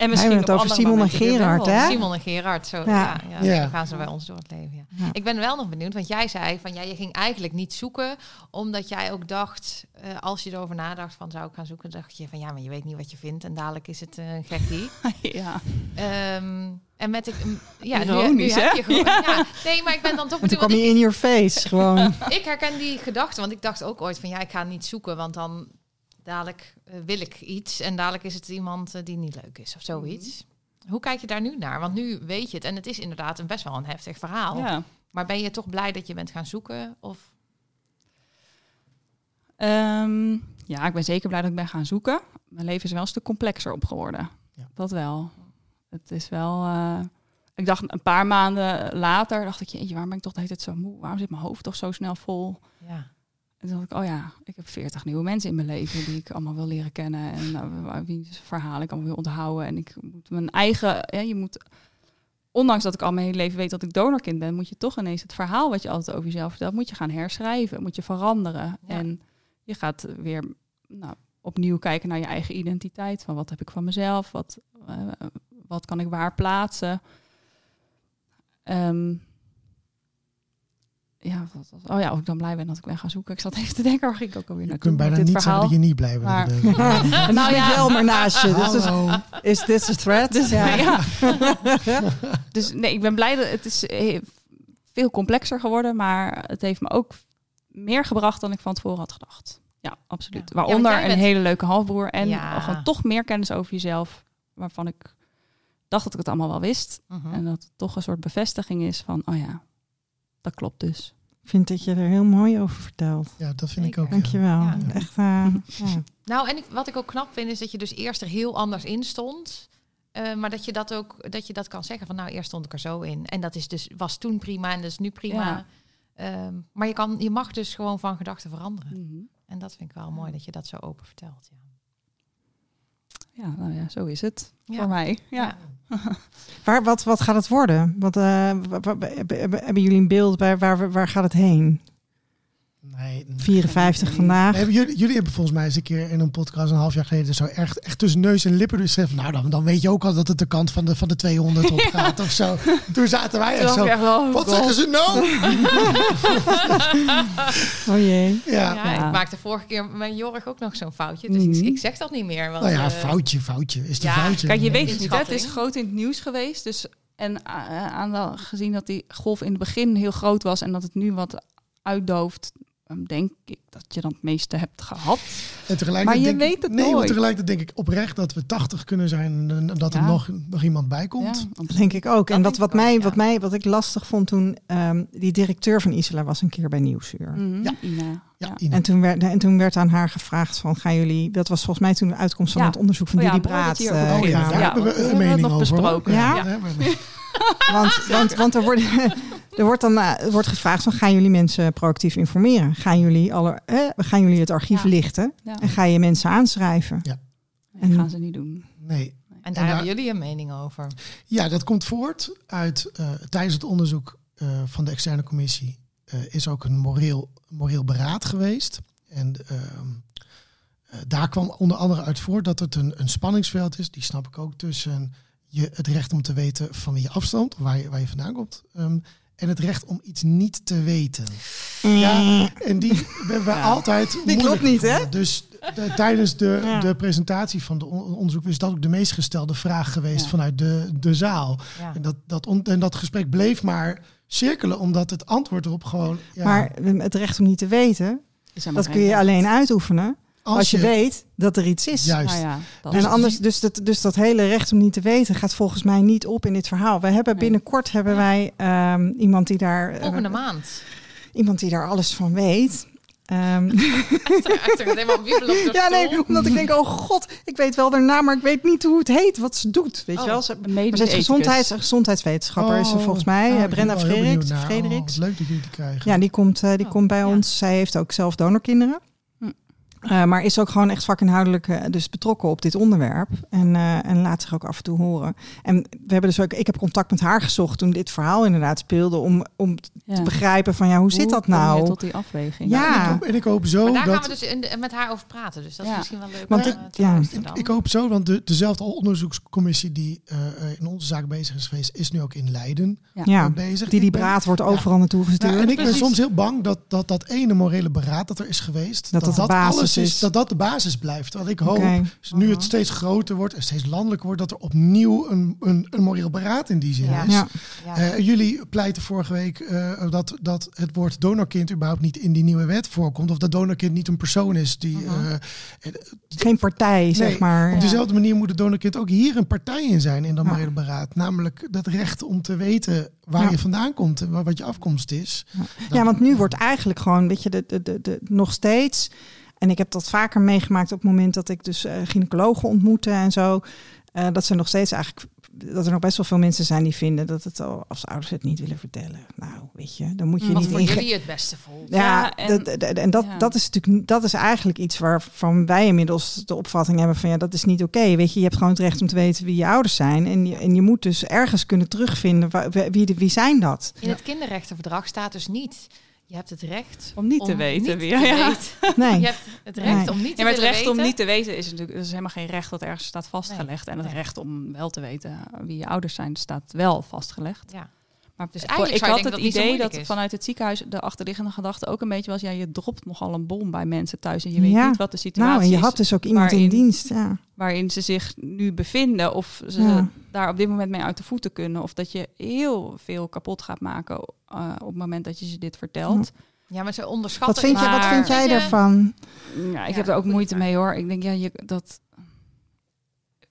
En We hebben het op over Simon en Gerard, hè? Simon en Gerard, zo, Ja. ja. Ja, Ja. zo gaan ze bij ons door het leven. Ja. Ja. Ik ben wel nog benieuwd, want jij zei van ja, je ging eigenlijk niet zoeken, omdat jij ook dacht, eh, als je erover nadacht van zou ik gaan zoeken, dacht je van ja, maar je weet niet wat je vindt en dadelijk is het eh, een gekkie. ja. Ehm, En met ik, ja, nu, heb je gewoon, ja. Nee, maar ik ben dan toch En toen kwam je in your face gewoon. ik, ik herken die gedachte, want ik dacht ook ooit van ja, ik ga niet zoeken, want dan dadelijk eh, wil ik iets en dadelijk is het iemand eh, die niet leuk is of zoiets. Hoe kijk je daar nu naar? Want nu weet je het en het is inderdaad een best wel een heftig verhaal. Ja. Maar ben je toch blij dat je bent gaan zoeken? Of Ehm, ja, ik ben zeker blij dat ik ben gaan zoeken. Mijn leven is wel een stuk complexer op geworden. Ja. Dat wel. Het is wel... eh, ik dacht een paar maanden later, dacht ik, jeetje, waarom ben ik toch de hele tijd zo moe? Waarom zit mijn hoofd toch zo snel vol? ja. En toen dacht ik, oh ja, ik heb veertig nieuwe mensen in mijn leven die ik allemaal wil leren kennen. En uh, wiens verhaal ik allemaal wil onthouden. En ik moet mijn eigen, ja, je moet, ondanks dat ik al mijn hele leven weet dat ik donorkind ben, moet je toch ineens het verhaal wat je altijd over jezelf vertelt, moet je gaan herschrijven, moet je veranderen. Ja. En je gaat weer nou, opnieuw kijken naar je eigen identiteit. Van wat heb ik van mezelf? Wat, eh, wat kan ik waar plaatsen? Ehm, ja, wat oh ja, of ik dan blij ben dat ik ben gaan zoeken. Ik zat even te denken, waar ging ik ook alweer Je naartoe kunt bijna niet verhaal. zeggen dat je niet blij bent. Maar- nou ja. ja, wel maar naast je. Dus, Hallo. is this a threat? Dus, ja. ja. dus nee, ik ben blij dat het is eh, veel complexer geworden, maar het heeft me ook meer gebracht dan ik van tevoren had gedacht. Ja, absoluut. Waaronder een hele leuke halfbroer en Ja. gewoon toch meer kennis over jezelf, waarvan ik dacht dat ik het allemaal wel wist. Mhm. En dat het toch een soort bevestiging is van, oh ja, dat klopt dus. Ik vind dat je er heel mooi over vertelt. Ja, dat vind ik ook. ja. Dankjewel. Ja. Echt, eh, ja. Nou, en ik, wat ik ook knap vind, is dat je dus eerst er heel anders in stond. Eh, maar dat je dat ook dat je dat kan zeggen van nou, eerst stond ik er zo in. En dat is dus, was toen prima en dat is nu prima. Ja. Ehm, maar je, kan, je mag dus gewoon van gedachten veranderen. Mhm. En dat vind ik wel mooi dat je dat zo open vertelt. Ja. Ja, nou ja, zo is het Ja. voor mij. Ja. Waar, wat, wat gaat het worden? Wat, eh, hebben jullie een beeld bij waar, waar gaat het heen? Nee, 54 Nee. vandaag. Nee, jullie, jullie hebben volgens mij eens een keer in een podcast een half jaar geleden zo echt, echt tussen neus en lippen dus gezegd, nou dan, dan weet je ook al dat het de kant van de, van de 200 op gaat of zo. Toen zaten wij echt zo, dacht ik echt wel, wat God. zeggen ze nou? Oh jee. Ja, Ja, Ja. ik maakte vorige keer met Jorg ook nog zo'n foutje. Dus ik, Mhm. ik zeg dat niet meer. Want, nou ja, eh, foutje, foutje. Is de ja, foutje. Kijk, je weet het niet. Het is groot in het nieuws geweest. Dus, en uh, aan gezien dat die golf in het begin heel groot was en dat het nu wat uitdooft, denk ik dat je dan het meeste hebt gehad. En tegelijkertijd Maar je denk weet het Nee, maar nooit. tegelijkertijd denk ik oprecht dat we 80 kunnen zijn en dat er nog, nog iemand bij komt. Ja, Dat denk ik ook. Dat en denk wat, wat, ik ook, mij, ja. wat, mij, wat ik lastig vond toen, ehm, die directeur van Isla was een keer bij Nieuwsuur. Mhm, Ja. Ina. Ja. En toen, werd, en toen werd aan haar gevraagd van, gaan jullie... Dat was volgens mij toen de uitkomst van Ja. het onderzoek van Oh ja, Didi dat Braat. eh, Oh ja, Ja, daar ja, hebben we we een mening over. besproken. Ja? Want, want, want er, wordt, er wordt dan eh, wordt gevraagd van, gaan jullie mensen proactief informeren? Gaan jullie, alle, eh, gaan jullie het archief Ja. lichten? Ja. En ga je mensen aanschrijven? Dat En- gaan ze niet doen. Nee. En En daar hebben jullie een mening over. Ja, dat komt voort uit eh, tijdens het onderzoek eh, van de externe commissie eh, is ook een moreel, moreel beraad geweest. En ehm, eh, daar kwam onder andere uit voort dat het een, een spanningsveld is, die snap ik ook, tussen je, het recht om te weten van wie je afstamt, waar je, waar je vandaan komt, ehm, en het recht om iets niet te weten. Ja, en die hebben we Ja. altijd. moeilijk klopt niet, hè? Dus de- tijdens de, Ja. de presentatie van de on- onderzoek is dat ook de meest gestelde vraag geweest Ja. vanuit de, de zaal. Ja. En dat, dat, on- en dat gesprek bleef maar cirkelen, omdat het antwoord erop gewoon. Ja, Maar het recht om niet te weten, dat kun je alleen uitoefenen als, je, weet dat er iets is. Juist. Nou ja, En anders, dus dat, dus dat hele recht om niet te weten gaat volgens mij niet op in dit verhaal. We hebben Nee. binnenkort hebben wij ehm, iemand die daar eh, maand. iemand die daar alles van weet. Ehm, Achter, achter ja, nee, omdat ik denk, oh god, ik weet wel daarna, maar ik weet niet hoe het heet, wat ze doet. Weet Oh. je wel? Ze, maar ze is gezondheids, gezondheidswetenschapper, is ze Oh, volgens mij. oh, eh, ik ben Brenda Frederiks. naar. Oh, leuk dat jullie die krijgen. Ja, die komt, eh, die Oh, komt bij ja. ons. Zij heeft ook zelf donorkinderen. Eh, maar is ook gewoon echt vakinhoudelijk eh, dus betrokken op dit onderwerp. En, eh, en laat zich ook af en toe horen. En we hebben dus ook, ik heb contact met haar gezocht toen dit verhaal inderdaad speelde. Om, om Ja. te begrijpen van ja, hoe, zit dat kom je nou? tot die afweging? Ja. En ik, hoop, en ik hoop zo Maar daar dat. gaan we dus in de- met haar over praten. Dus dat is misschien wel leuk. Want te ja. Ik hoop zo, want de, dezelfde onderzoekscommissie die in onze zaak bezig is geweest, is nu ook in Leiden Ja, bezig. die die Ik ben- braad wordt overal naartoe gestuurd. Ja, en ik ben soms heel bang dat dat, dat ene morele beraad dat er is geweest, Dat dat de basis basis. dat dat de basis blijft. Want ik hoop, dus nu Mhm. het steeds groter wordt en steeds landelijker wordt, dat er opnieuw een, een, een moreel beraad in die zin Ja. is. Ja. Ja. Eh, jullie pleiten vorige week eh, dat, dat het woord donorkind überhaupt niet in die nieuwe wet voorkomt. Of dat donorkind niet een persoon is die. Mhm. eh, Geen partij, zeg maar. op dezelfde manier moet het donorkind ook hier een partij in zijn in dat Ja. morele beraad. Namelijk dat recht om te weten waar Ja. je vandaan komt en wat je afkomst is. Ja, want nu wordt eigenlijk gewoon, weet je, de, de, de, de, nog steeds. En ik heb dat vaker meegemaakt op het moment dat ik dus eh, gynaecologen ontmoette en zo. eh, dat ze nog steeds eigenlijk. Dat er nog best wel veel mensen zijn die vinden dat het al, als ouders het niet willen vertellen. Nou, weet je, dan moet je Mm, Wat niet voor jullie het beste voelt. Ja, Ja, en- dat, dat- en dat, ja. dat is natuurlijk niet- dat is eigenlijk iets waarvan wij inmiddels de opvatting hebben van ja, dat is niet oké. Weet je, je hebt gewoon het recht om te weten wie je ouders zijn. En je, en je moet dus ergens kunnen terugvinden waar- wie, wie zijn dat. In het kinderrechtenverdrag staat dus niet. Je hebt het recht Om niet te weten niet wie- te ja. weten. Nee. Je hebt het recht Nee. om niet te Ja, maar het recht om niet te weten is natuurlijk is helemaal geen recht dat ergens staat vastgelegd. En het Nee. recht om wel te weten wie je ouders zijn staat wel vastgelegd. Ja. Maar Dus eigenlijk ik had het idee dat is. vanuit het ziekenhuis de achterliggende gedachte ook een beetje was: ja, je dropt nogal een bom bij mensen thuis en je weet Ja. niet wat de situatie Nou, en je is had dus ook iemand in dienst. Ja. waarin ze zich nu bevinden of ze Ja. daar op dit moment mee uit de voeten kunnen of dat je heel veel kapot gaat maken eh, op het moment dat je ze dit vertelt. Ja, maar ze onderschatten... Wat vind, je, wat vind jij? Ja, ik Ja, heb er ook moeite mee hoor. Ik denk, ja, je, dat,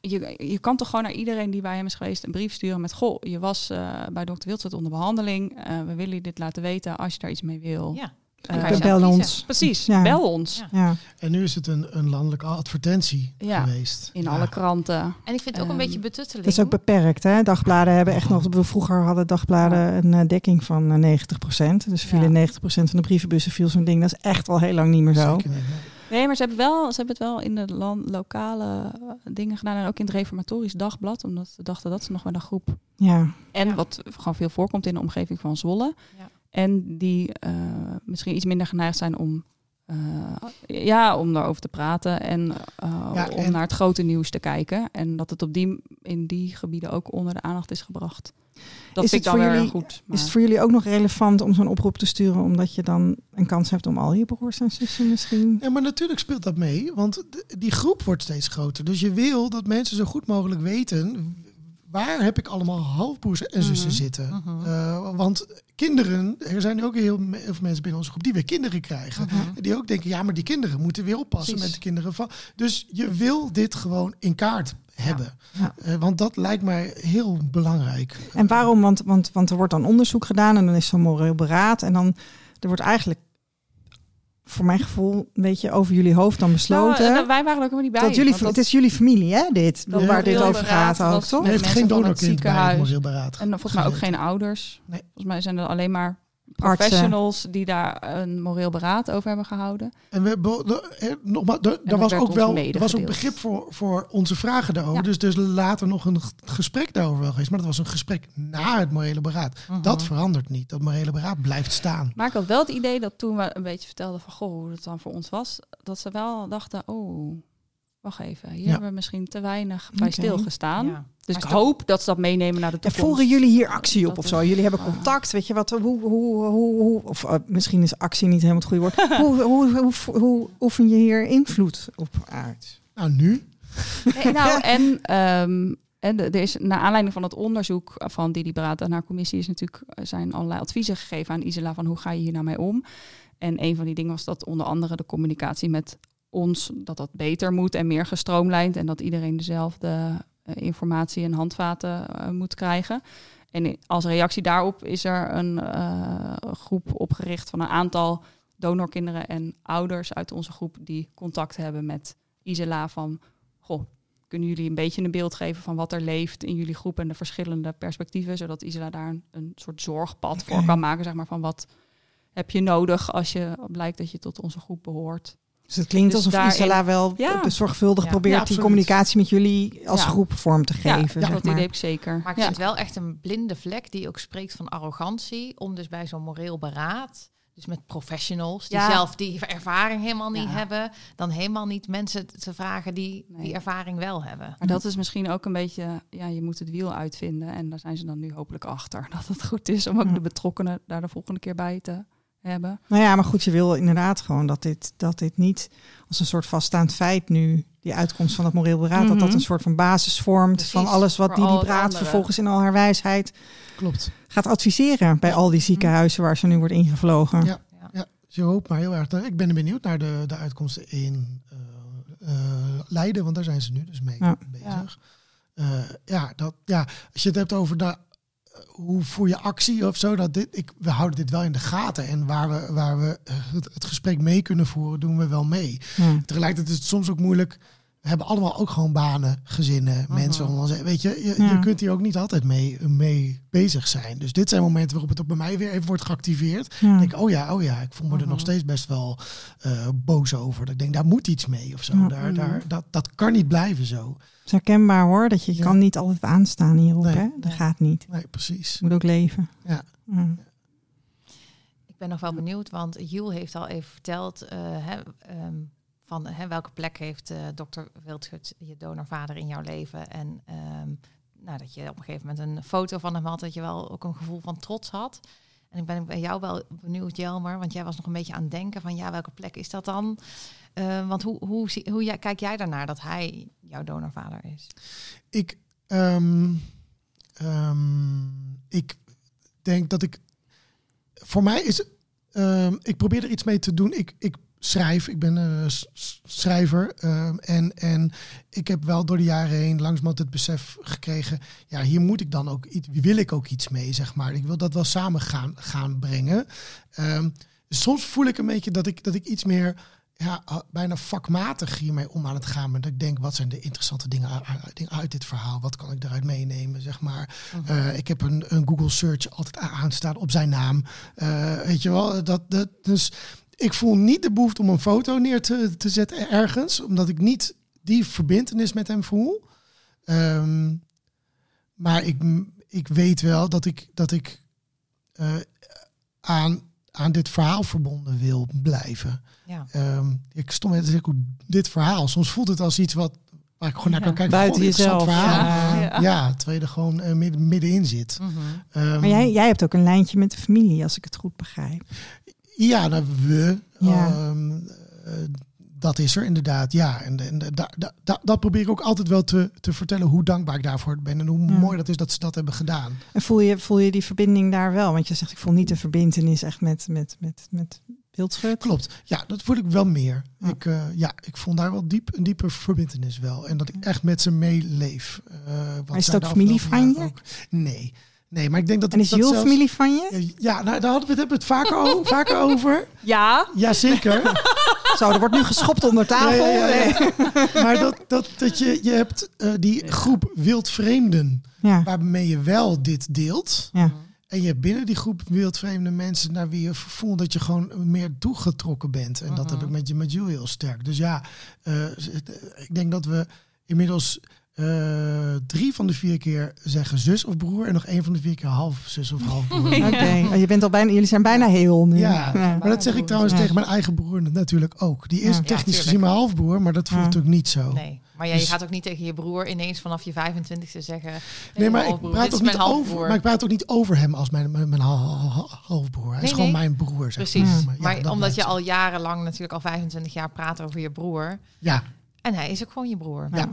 je, je kan toch gewoon naar iedereen die bij hem is geweest een brief sturen met... Goh, je was eh, bij dokter Wildsoort onder behandeling. Eh, we willen je dit laten weten als je daar iets mee wil. Ja. Je Bel ons. Precies, Ja. bel ons. Ja. Ja. En nu is het een, een landelijke advertentie Ja, geweest. In Ja. alle kranten. En ik vind het ook een Ehm, beetje betutteling. Dat is ook beperkt. Hè? Dagbladen hebben echt nog. Vroeger hadden dagbladen een eh, dekking van eh, 90%. Dus vielen Ja. 90% van de brievenbussen viel zo'n ding. Dat is echt al heel lang niet meer zo. Zeker niet, nee. Maar ze hebben, wel, ze hebben het wel in de land, lokale eh, dingen gedaan. En ook in het Reformatorisch Dagblad. Omdat ze dachten dat ze nog met een groep Ja. En Ja. wat gewoon veel voorkomt in de omgeving van Zwolle. Ja. En die eh, misschien iets minder geneigd zijn om, eh, ja, om daarover te praten en, eh, Ja, om en- naar het grote nieuws te kijken. En dat het op die, in die gebieden ook onder de aandacht is gebracht. Dat Is vind ik het dan voor weer jullie- goed. Maar, Is het voor jullie ook nog relevant om zo'n oproep te sturen, omdat je dan een kans hebt om al je broers en zussen misschien? Ja, maar natuurlijk speelt dat mee, want die groep wordt steeds groter. Dus je wil dat mensen zo goed mogelijk weten waar heb ik allemaal halfbroers en zussen Mhm. zitten. Mhm. Eh, want kinderen, er zijn ook heel, veel mensen binnen onze groep die weer kinderen krijgen. Mhm. Die ook denken, ja, maar die kinderen moeten weer oppassen Precies. met de kinderen van. Dus je wil dit gewoon in kaart hebben. Ja. Eh, want dat lijkt mij heel belangrijk. En waarom? Want, want, want er wordt dan onderzoek gedaan en dan is zo'n moreel beraad. En dan er wordt eigenlijk, voor mijn gevoel, een beetje over jullie hoofd dan besloten. Nou, eh, wij waren ook helemaal niet bij. dat jullie, het is jullie familie, hè, dit, dat waar dit over gaat ook, toch? Heeft mensen geen donorkind bij het ziekenhuis. moreel beraad. En volgens mij ook geen ouders. Nee. Volgens mij zijn er alleen maar Artsen. professionals die daar een moreel beraad over hebben gehouden. En we, hebben- de- eh, nogmaals, daar was ook wel er was ook medegedeeld. begrip voor, voor onze vragen daarover. Ja. Dus is later nog een gesprek daarover wel geweest. Maar dat was een gesprek na het morele beraad. Mhm. Dat verandert niet. Dat morele beraad blijft staan. Maar ik had wel het idee dat toen we een beetje vertelden van goh, hoe het dan voor ons was, dat ze wel dachten, oh, wacht even, hier Ja. hebben we misschien te weinig bij stilgestaan. Ja. Dus Maar ik hoop dat ze dat meenemen naar de En toekomst. voeren jullie hier actie op Dat of zo? Jullie hebben Ah. contact, weet je wat? Hoe, hoe, hoe, hoe of eh, misschien is actie niet helemaal het goede woord. hoe, hoe, hoe, hoe oefen je hier invloed op uit? Nou, nu. Nee, nou, en, ehm, en de- er is naar aanleiding van het onderzoek van Didi Braat en haar commissie is natuurlijk er zijn allerlei adviezen gegeven aan Isela van hoe ga je hier nou mee om. En een van die dingen was dat onder andere de communicatie met ons dat dat beter moet en meer gestroomlijnd en dat iedereen dezelfde eh, informatie en handvaten eh, moet krijgen. En als reactie daarop is er een eh, groep opgericht van een aantal donorkinderen en ouders uit onze groep die contact hebben met Isela van goh, kunnen jullie een beetje een beeld geven van wat er leeft in jullie groep en de verschillende perspectieven, zodat Isela daar een, een soort zorgpad voor kan maken, zeg maar, van wat heb je nodig als je blijkt dat je tot onze groep behoort. Dus het klinkt Dus alsof daarin- Isela wel Ja. zorgvuldig Ja. probeert Ja, die communicatie met jullie als Ja. groep vorm te Ja, geven. dat zeg idee heb ik zeker. Maar ik ja. vind het wel echt een blinde vlek die ook spreekt van arrogantie. Om dus bij zo'n moreel beraad, dus met professionals die Ja. zelf die ervaring helemaal niet Ja. hebben, dan helemaal niet mensen te vragen die Nee. die ervaring wel hebben. Maar dat is misschien ook een beetje, ja, je moet het wiel uitvinden. En daar zijn ze dan nu hopelijk achter. Dat het goed is om ook Ja. de betrokkenen daar de volgende keer bij te hebben. Nou ja, maar goed, je wil inderdaad gewoon dat dit, dat dit niet als een soort vaststaand feit nu, die uitkomst van het moreel beraad, dat dat Mhm. een soort van basis vormt Precies, van alles wat die andere. vervolgens in al haar wijsheid Klopt. gaat adviseren bij al die ziekenhuizen waar ze nu wordt ingevlogen. Ja. Dus je hoopt maar heel erg. Ik ben benieuwd naar de, de uitkomsten in eh, eh, Leiden, want daar zijn ze nu dus mee Ja. bezig. Ja. ja, dat, ja, als je het hebt over de, hoe voer je actie of zo, dat dit, ik, we houden dit wel in de gaten. En waar we, waar we eh, het, het gesprek mee kunnen voeren, doen we wel mee. Ja. Tegelijkertijd is het soms ook moeilijk. We hebben allemaal ook gewoon banen, gezinnen, mensen om ons heen. Weet je, je, Ja. je kunt hier ook niet altijd mee, mee bezig zijn. Dus dit zijn momenten waarop het ook bij mij weer even wordt geactiveerd. Ja. Ik denk, oh ja, oh ja, ik voel me er nog steeds best wel eh, boos over. Dat ik denk, daar moet iets mee of zo. Daar, daar, dat, dat kan niet blijven zo. Het is herkenbaar hoor, dat je Ja. kan niet altijd aanstaan hierop. Nee. Hè? Dat gaat niet. Nee, precies. Je moet ook leven. Ja. Ja. Ik ben nog wel benieuwd, want Jules heeft al even verteld eh, hè, ehm, van hè, welke plek heeft eh, dokter Wildschut, je donorvader, in jouw leven. En ehm, nou, dat je op een gegeven moment een foto van hem had, dat je wel ook een gevoel van trots had. En ik ben bij jou wel benieuwd, Jelmer, want jij was nog een beetje aan het denken van ja, welke plek is dat dan? Eh, want hoe, hoe, hoe kijk jij daarnaar dat hij jouw donorvader is? Ik, ehm, ehm, ik denk dat ik. Voor mij is. ehm, ik probeer er iets mee te doen. Ik, ik schrijf. Ik ben s- schrijver. en, en ik heb wel door de jaren heen langzamerhand het besef gekregen. Ja, hier moet ik dan ook iets. Wil ik ook iets mee, zeg maar. Ik wil dat wel samen gaan, gaan brengen. Soms voel ik een beetje dat ik, dat ik iets meer ja, bijna vakmatig hiermee om aan het gaan. Maar dat ik denk, wat zijn de interessante dingen u- u- dingen uit dit verhaal? Wat kan ik eruit meenemen, zeg maar. Eh, ik heb een, een Google search altijd aanstaan op zijn naam. Eh, weet je wel, dat, dat, dus ik voel niet de behoefte om een foto neer te, te zetten ergens. Omdat ik niet die verbindenis met hem voel. Ehm, maar ik, ik weet wel dat ik, dat ik eh, aan, aan dit verhaal verbonden wil blijven. Ja. Ehm, ik stond hoe dit verhaal. Soms voelt het als iets wat waar ik gewoon naar kan kijken. Buiten jezelf. Verhaal. Ja. Ja. Ja. terwijl je er gewoon eh, midden, middenin zit. Mhm. Ehm, Maar jij, jij hebt ook een lijntje met de familie, als ik het goed begrijp. Ja, nou, we. Ja. ehm, eh, dat is er inderdaad, ja. En, en da, da, da- dat probeer ik ook altijd wel te, te vertellen hoe dankbaar ik daarvoor ben. En hoe Ja. mooi dat is dat ze dat hebben gedaan. En voel je, voel je die verbinding daar wel? Want je zegt, ik voel niet de verbindenis echt met, met, met, met Wildschut. Klopt. Ja, dat voel ik wel meer. Ja. Ik, eh, ja, ik vond daar wel diep, een diepe verbindenis wel. En dat ik echt met ze meeleef. Eh, wat is ook familie van je? ook- Nee. Nee, maar ik denk dat En is dat familie van je? Ja, nou, daar hadden we het, hebben we het vaker, o- vaker over. Ja, Jazeker. Zo, er wordt nu geschopt onder tafel. Ja, ja, ja, Nee. maar dat, dat, dat je, je hebt eh, die groep wildvreemden Ja, waarmee je wel dit deelt. ja. En je hebt binnen die groep wildvreemde mensen naar wie je voelt dat je gewoon meer toegetrokken bent. En dat heb ik met, met Jules heel sterk. Dus ja, eh, ik denk dat we inmiddels eh, drie van de vier keer zeggen zus of broer. En nog één van de vier keer half zus of half broer. Oké, Oh, je bent al bijna, jullie zijn bijna heel nu. Ja, maar dat zeg ik trouwens Ja. tegen mijn eigen broer natuurlijk ook. Die is Ja. technisch gezien mijn halfbroer, maar dat voelt Ja. natuurlijk niet zo. Nee, maar ja, je Dus- gaat ook niet tegen je broer ineens vanaf je 25ste zeggen... Nee, maar ik praat, ook niet over, maar ik praat ook niet over hem als mijn, mijn, mijn hal- hal- halfbroer. Hij is gewoon nee. mijn broer. Zeg Precies, maar. omdat je al jarenlang natuurlijk al 25 jaar praat over je broer. Ja, En hij is ook gewoon je broer. Ja.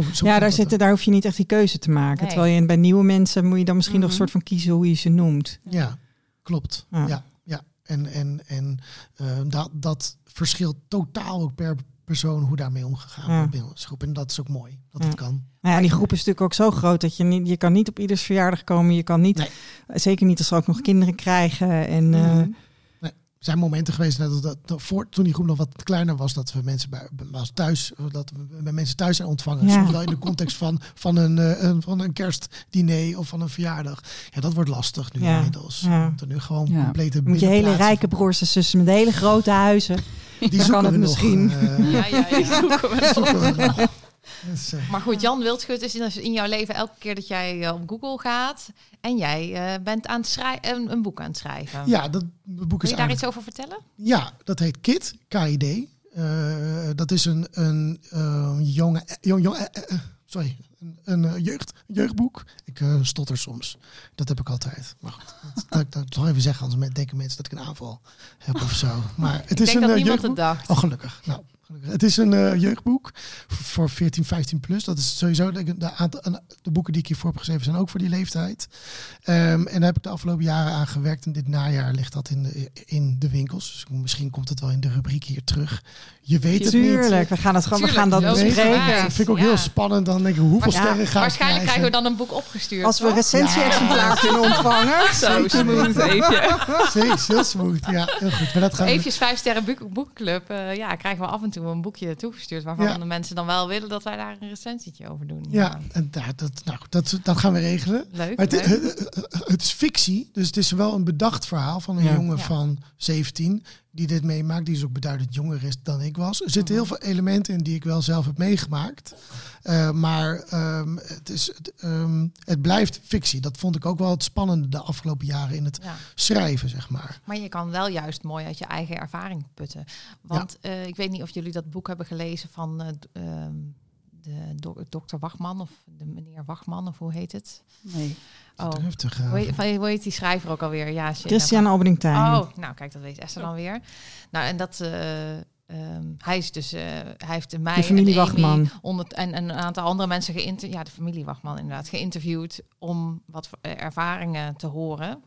Ja. zo, zo Ja, daar, zitten, daar hoef je niet echt die keuze te maken. Nee. Terwijl je bij nieuwe mensen moet je dan misschien nog Mhm. een soort van kiezen hoe je ze noemt. Ja, klopt. Ja. Ja, ja. En, en, en eh, dat, dat verschilt totaal ook per persoon hoe daarmee omgegaan Ja. wordt binnen onze groep. En dat is ook mooi, dat Ja. het kan. Nou ja, die groep is natuurlijk ook zo groot dat je niet, je kan niet op ieders verjaardag komen. Je kan niet, Nee. zeker niet als ze ook nog kinderen krijgen. En eh, Mhm. Zijn momenten geweest dat, dat, dat voor, toen die groep nog wat kleiner was, dat we mensen bij, bij ons thuis, dat we bij mensen thuis zijn ontvangen. Ja. Soms wel in de context van, van, een, eh, een, van een kerstdiner of van een verjaardag. Ja, dat wordt lastig nu Ja. inmiddels. Ja. Dat nu gewoon Ja. complete moet je hele rijke broers en zussen met hele grote huizen. Die kan het we nog, misschien. Ja, ja, ja. Dus, Maar goed, Jan Wildschut is in- in jouw leven elke keer dat jij eh, op Google gaat en jij eh, bent aan het schrijven, een, een boek aan het schrijven. ja, dat boek is Wil je daar iets over vertellen? Ja, dat heet KID, KID. Eh, dat is een, een jonge, jong, jong, sorry, Een, een jeugd, jeugdboek. Ik stotter soms. Dat heb ik altijd. Maar goed, dat, dat, zal ik even zeggen, anders denken mensen dat ik een aanval heb of zo. Maar het Ik is denk een dat niemand het dacht. Oh, gelukkig. Nou, gelukkig. Het is een eh, jeugdboek voor 14, 15 plus. Dat is sowieso de, de, aantal, een- de boeken die ik hiervoor heb geschreven zijn ook voor die leeftijd. Ehm, en daar heb ik de afgelopen jaren aan gewerkt. En dit najaar ligt dat in de, in de winkels. Dus misschien komt het wel in de rubriek hier terug. Je weet het niet. Tuurlijk, we gaan, het gewoon, we gaan dat bespreken. Dat vind ik ook Ja. heel spannend. Dan denk ik, hoeveel Ja, sterren ga ik Waarschijnlijk krijgen we dan een boek opgestuurd. Als we een recensie-exemplaar kunnen ontvangen. Zo smooth, even. Heel smooth. Ja, heel goed. Maar dat gaan we... Eventjes vijf sterren boek, boekenclub. eh, ja, krijgen we af en toe een boekje toegestuurd waarvan Ja. de mensen dan wel willen dat wij daar een recensietje over doen. Ja, en daar, dat, nou, dat, dat gaan we regelen. Leuk. Maar het, leuk. het, het is fictie, dus het is wel een bedacht verhaal van een Ja. jongen Ja. van 17 die dit meemaakt. Die is ook beduidend jonger is dan ik was. Er zitten Mhm. heel veel elementen in die ik wel zelf heb meegemaakt. Eh, maar ehm, het, is, het, ehm, het blijft fictie. Dat vond ik ook wel het spannende de afgelopen jaren in het Ja. schrijven, zeg maar. Maar je kan wel juist mooi uit je eigen ervaring putten. Want eh, ik weet niet of jullie dat boek hebben gelezen van eh, ehm, de do- dokter Wachman of de meneer Wachman of hoe heet het? Nee. Oh, gaan. hoe heet, van- hoe heet die schrijver ook alweer? Ja, shit, Christian Tijn. Oh, nou kijk, dat weet Esther dan weer. Nou, en dat... eh, ehm, hij is dus, eh, hij heeft mij De familie en Amy Wachman. onder- en, en een aantal andere mensen geïnterviewd, ja, de familie Wachman inderdaad, geïnterviewd om wat eh, ervaringen te horen.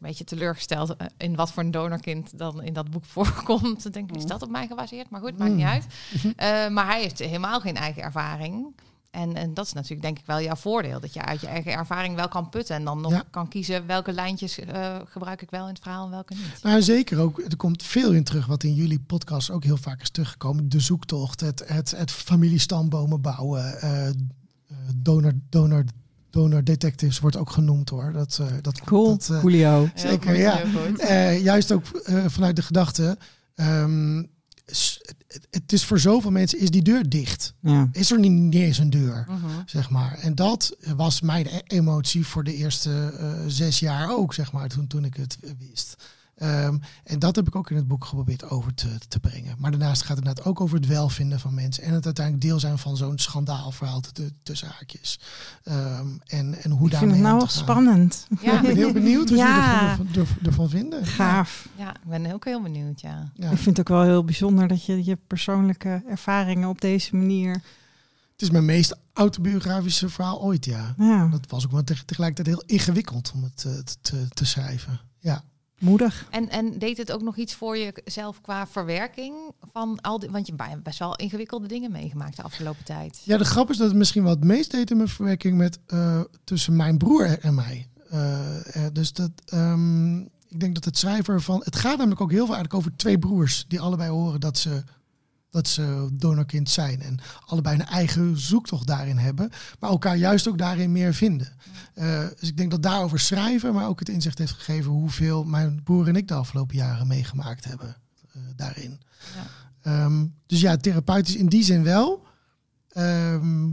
Dan was ik een beetje teleurgesteld eh, in wat voor een donorkind dan in dat boek voorkomt. Dan denk ik, is dat op mij gebaseerd? Maar goed, maakt niet Mm. uit. Eh, maar hij heeft helemaal geen eigen ervaring. En, en dat is natuurlijk denk ik wel jouw voordeel. Dat je uit je eigen ervaring wel kan putten. En dan nog Ja. kan kiezen welke lijntjes eh, gebruik ik wel in het verhaal en welke niet. Nou, zeker ook. Er komt veel in terug wat in jullie podcast ook heel vaak is teruggekomen. De zoektocht, het, het, het familiestambomen bouwen, donor, donor, donor detectives wordt ook genoemd hoor. Dat, eh, dat, Cool, dat, eh, coolio. Zeker, ja. eh, juist ook eh, vanuit de gedachte. ehm, s- het, het is voor zoveel mensen is die deur dicht. Ja. Is er niet, niet eens een deur, Mhm. zeg maar. En dat was mijn e- emotie voor de eerste eh, zes jaar ook, zeg maar, toen, toen ik het wist. Ehm, en dat heb ik ook in het boek geprobeerd over te, te brengen. Maar daarnaast gaat het inderdaad ook over het welvinden van mensen. En het uiteindelijk deel zijn van zo'n schandaalverhaal te- tussen haakjes. Ehm, en, en hoe Ik daarmee vind het nou wel spannend. Ja. Ik ben heel benieuwd wat Ja. jullie ervan, ervan, vinden. Gaaf. Ja, ik ben ook heel benieuwd, ja. Ja. Ik vind het ook wel heel bijzonder dat je je persoonlijke ervaringen op deze manier... Het is mijn meest autobiografische verhaal ooit, ja. Ja, Dat was ook wel teg- tegelijkertijd heel ingewikkeld om het eh, te, te, te schrijven. Ja. Moedig. En, en deed het ook nog iets voor jezelf qua verwerking van al die... Want je hebt best wel ingewikkelde dingen meegemaakt de afgelopen tijd. ja, de grap is dat het misschien wat het meest deed in mijn verwerking met eh, tussen mijn broer en mij. Eh, eh, dus dat, ehm, ik denk dat het schrijver van. Het gaat namelijk ook heel veel eigenlijk over twee broers die allebei horen dat ze, dat ze donorkind zijn. En allebei een eigen zoektocht daarin hebben, maar elkaar juist ook daarin meer vinden. Eh, dus ik denk dat daarover schrijven, maar ook het inzicht heeft gegeven hoeveel mijn broer en ik de afgelopen jaren meegemaakt hebben eh, daarin. Ja. Ehm, dus ja, therapeutisch in die zin wel. Ehm,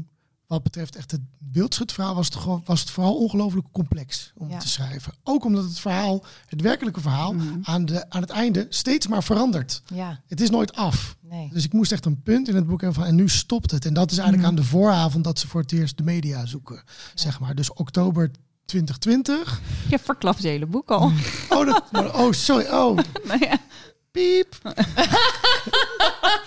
wat betreft echt het beeldschutverhaal was het, gewoon, was het vooral ongelooflijk complex om Ja. het te schrijven. Ook omdat het verhaal, het werkelijke verhaal, Mhm. aan, de, aan het einde steeds maar verandert. Ja, Het is nooit af. nee. Dus ik moest echt een punt in het boek hebben van en nu stopt het. En dat is eigenlijk Mhm. aan de vooravond dat ze voor het eerst de media zoeken. Zeg maar. Dus oktober 2020. Je verklapt je hele boek al. Oh, dat, maar- oh sorry. Oh, Nou ja, piep.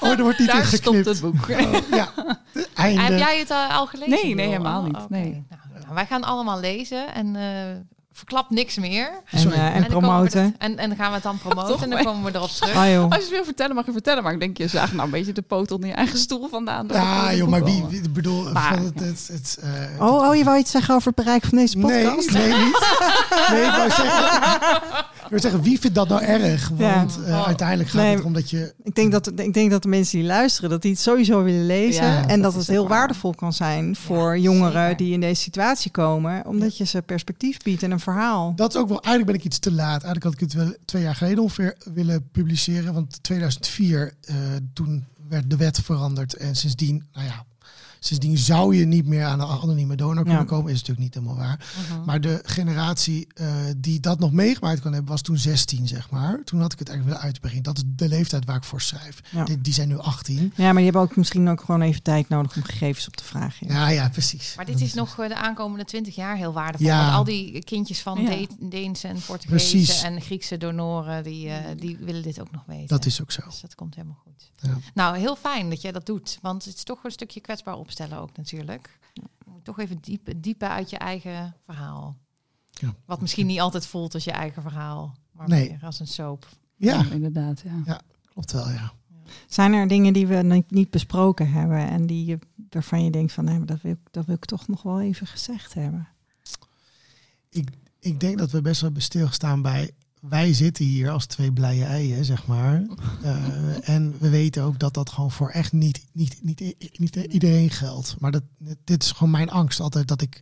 Oh, er wordt niet daar stopt geknipt. het boek. Oh, ja, de einde. Heb jij het eh, al gelezen? Nee, nee, helemaal Oh, niet, oké. nee. Nou, nou, wij gaan allemaal lezen en eh verklap niks meer. En, Sorry. eh, en promoten. en, en dan gaan we het dan promoten Toch en dan komen we erop terug. Ah joh. Als je het wil vertellen, mag je vertellen. Maar ik denk, je zaagt nou een beetje de poot onder je eigen stoel vandaan. Ja, joh, maar wie, bedoel, Maar, van het, het, het, eh, Oh, oh, je wou iets zeggen over het bereik van deze nee, podcast? nee, niet. Nee, ik wou zeggen, ik wou zeggen, wie vindt dat nou erg? Want Ja. eh, Oh. uiteindelijk gaat Nee. het om dat je... Ik denk dat, ik denk dat de mensen die luisteren, dat die het sowieso willen lezen. Ja, en dat, dat het heel waar. waardevol kan zijn voor Ja, jongeren zeker. die in deze situatie komen. Omdat je ze perspectief biedt en een verhaal. Dat ook wel, eigenlijk ben ik iets te laat. Eigenlijk had ik het wel twee jaar geleden ongeveer willen publiceren. Want 2004, eh, toen werd de wet veranderd. En sindsdien, nou ja, Sindsdien zou je niet meer aan een anonieme donor Ja. kunnen komen. Is natuurlijk niet helemaal waar. Mhm. Maar de generatie eh, die dat nog meegemaakt kan hebben, was toen 16, zeg maar. Toen had ik het eigenlijk willen uitbrengen. Dat is de leeftijd waar ik voor schrijf. Ja. Die, die zijn nu 18. Ja, maar je hebt ook misschien ook gewoon even tijd nodig om gegevens op te vragen. Ja, ja, precies. Maar dit Dat is nog eh, de aankomende twintig jaar heel waardevol. Ja. Want al die kindjes van. De- Deense en Portugese Precies. en Griekse donoren, die, eh, die willen dit ook nog weten. Dat is ook zo. Dus dat komt helemaal goed. Ja. Nou, heel fijn dat jij dat doet. Want het is toch een stukje kwetsbaar opstellen ook natuurlijk. Toch even diep, diepen uit je eigen verhaal. Ja. Wat misschien niet altijd voelt als je eigen verhaal. Maar Nee. meer als een soap. Ja, inderdaad. Ja. klopt wel, ja. Zijn er dingen die we niet- niet besproken hebben en die je, waarvan je denkt van nee, maar dat wil, ik, dat wil ik toch nog wel even gezegd hebben? Ik denk dat we best wel hebben stilgestaan bij... Wij zitten hier als twee blije eieren, zeg maar. Eh, en we weten ook dat dat gewoon voor echt niet, niet, niet, niet iedereen geldt. Maar dat, dit is gewoon mijn angst altijd. Dat ik,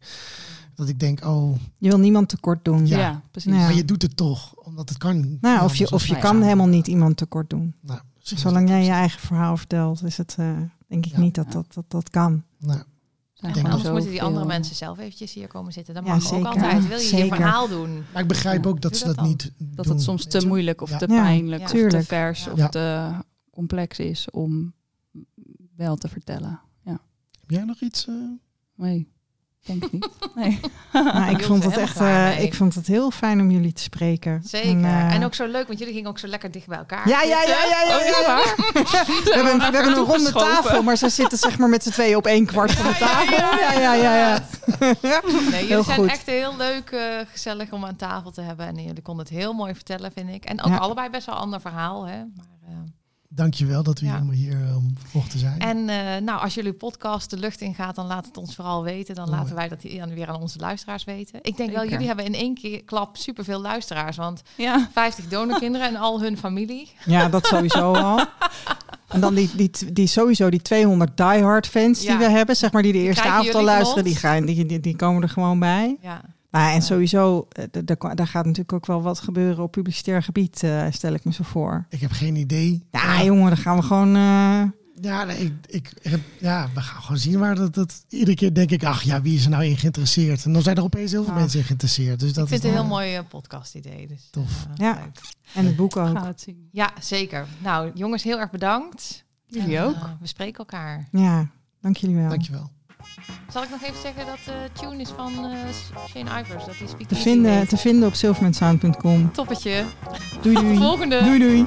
dat ik denk, oh, Je wil niemand tekort doen. Ja. Ja, precies. Ja. maar je doet het toch. Omdat het kan Nou, of je, dan of je kan helemaal niet iemand tekort doen. Nou, Zolang jij je eigen verhaal vertelt, is het eh, denk ik Ja. niet dat dat, dat dat kan. Nou, En anders moeten die andere mensen zelf eventjes hier komen zitten. Dat Ja, mag zeker. ook altijd. Wil je je verhaal doen? maar ik begrijp Ja. ook dat Doe ze dat dat, dan. niet Dat doen, het soms te moeilijk of Ja. te pijnlijk ja. of te vers Ja. of te complex is om wel te vertellen. Ja, Heb jij nog iets? eh? nee, denk ik niet. Nee. Maar ik vond het echt, eh, ik vond het heel fijn om jullie te spreken. Zeker. En, En, eh, ook zo leuk, want jullie gingen ook zo lekker dicht bij elkaar. Ja, ja, ja, ja, ja, Oh, ja, ja. We hebben, we hebben een ronde tafel, maar ze zitten zeg maar met z'n tweeën op één kwart van de tafel. Ja, ja, ja, ja. Nee, Heel jullie zijn goed. echt heel leuk, eh, gezellig om aan tafel te hebben. En jullie konden het heel mooi vertellen, vind ik. En ook Ja. allebei best wel een ander verhaal. Hè? Maar, Dankjewel dat we Ja. hier, eh, mochten zijn. en eh, nou, als jullie podcast de lucht in gaat, dan laat het ons vooral weten. Dan Mooi. laten wij dat weer aan onze luisteraars weten. Ik denk wel, jullie hebben in één keer klap superveel luisteraars. Want Ja. 50 donorkinderen en al hun familie. Ja, dat sowieso al. En dan die, die, die sowieso die 200 diehard fans Ja. die we hebben, zeg maar, die de eerste avond al luisteren, die, gaan, die, die, die komen er gewoon bij. Ja. Nou, en sowieso, eh, daar, daar gaat natuurlijk ook wel wat gebeuren op publicitair gebied, eh, stel ik me zo voor. Ik heb geen idee. Ja, jongen, dan gaan we gewoon... eh, Ja, nee, ik, ik, heb, ja, we gaan gewoon zien waar dat, dat... Iedere keer denk ik, ach ja, wie is er nou in geïnteresseerd? En dan zijn er opeens heel veel mensen in geïnteresseerd. Dus dat Ik vind is het een heel mooi eh, podcast idee. Dus, Tof. Ja. leuk. en het boek ook. Gaan we het zien. Ja, zeker. Nou, jongens, heel erg bedankt. Jullie En, ook. we spreken elkaar. Ja, dank jullie wel. Dankjewel. Zal ik nog even zeggen dat de tune is van eh, Shane Ivers. Dat die Speak Te vinden, heet. te vinden op silvermansound.com. Toppetje. Doei Tot de doei. volgende. Doei doei.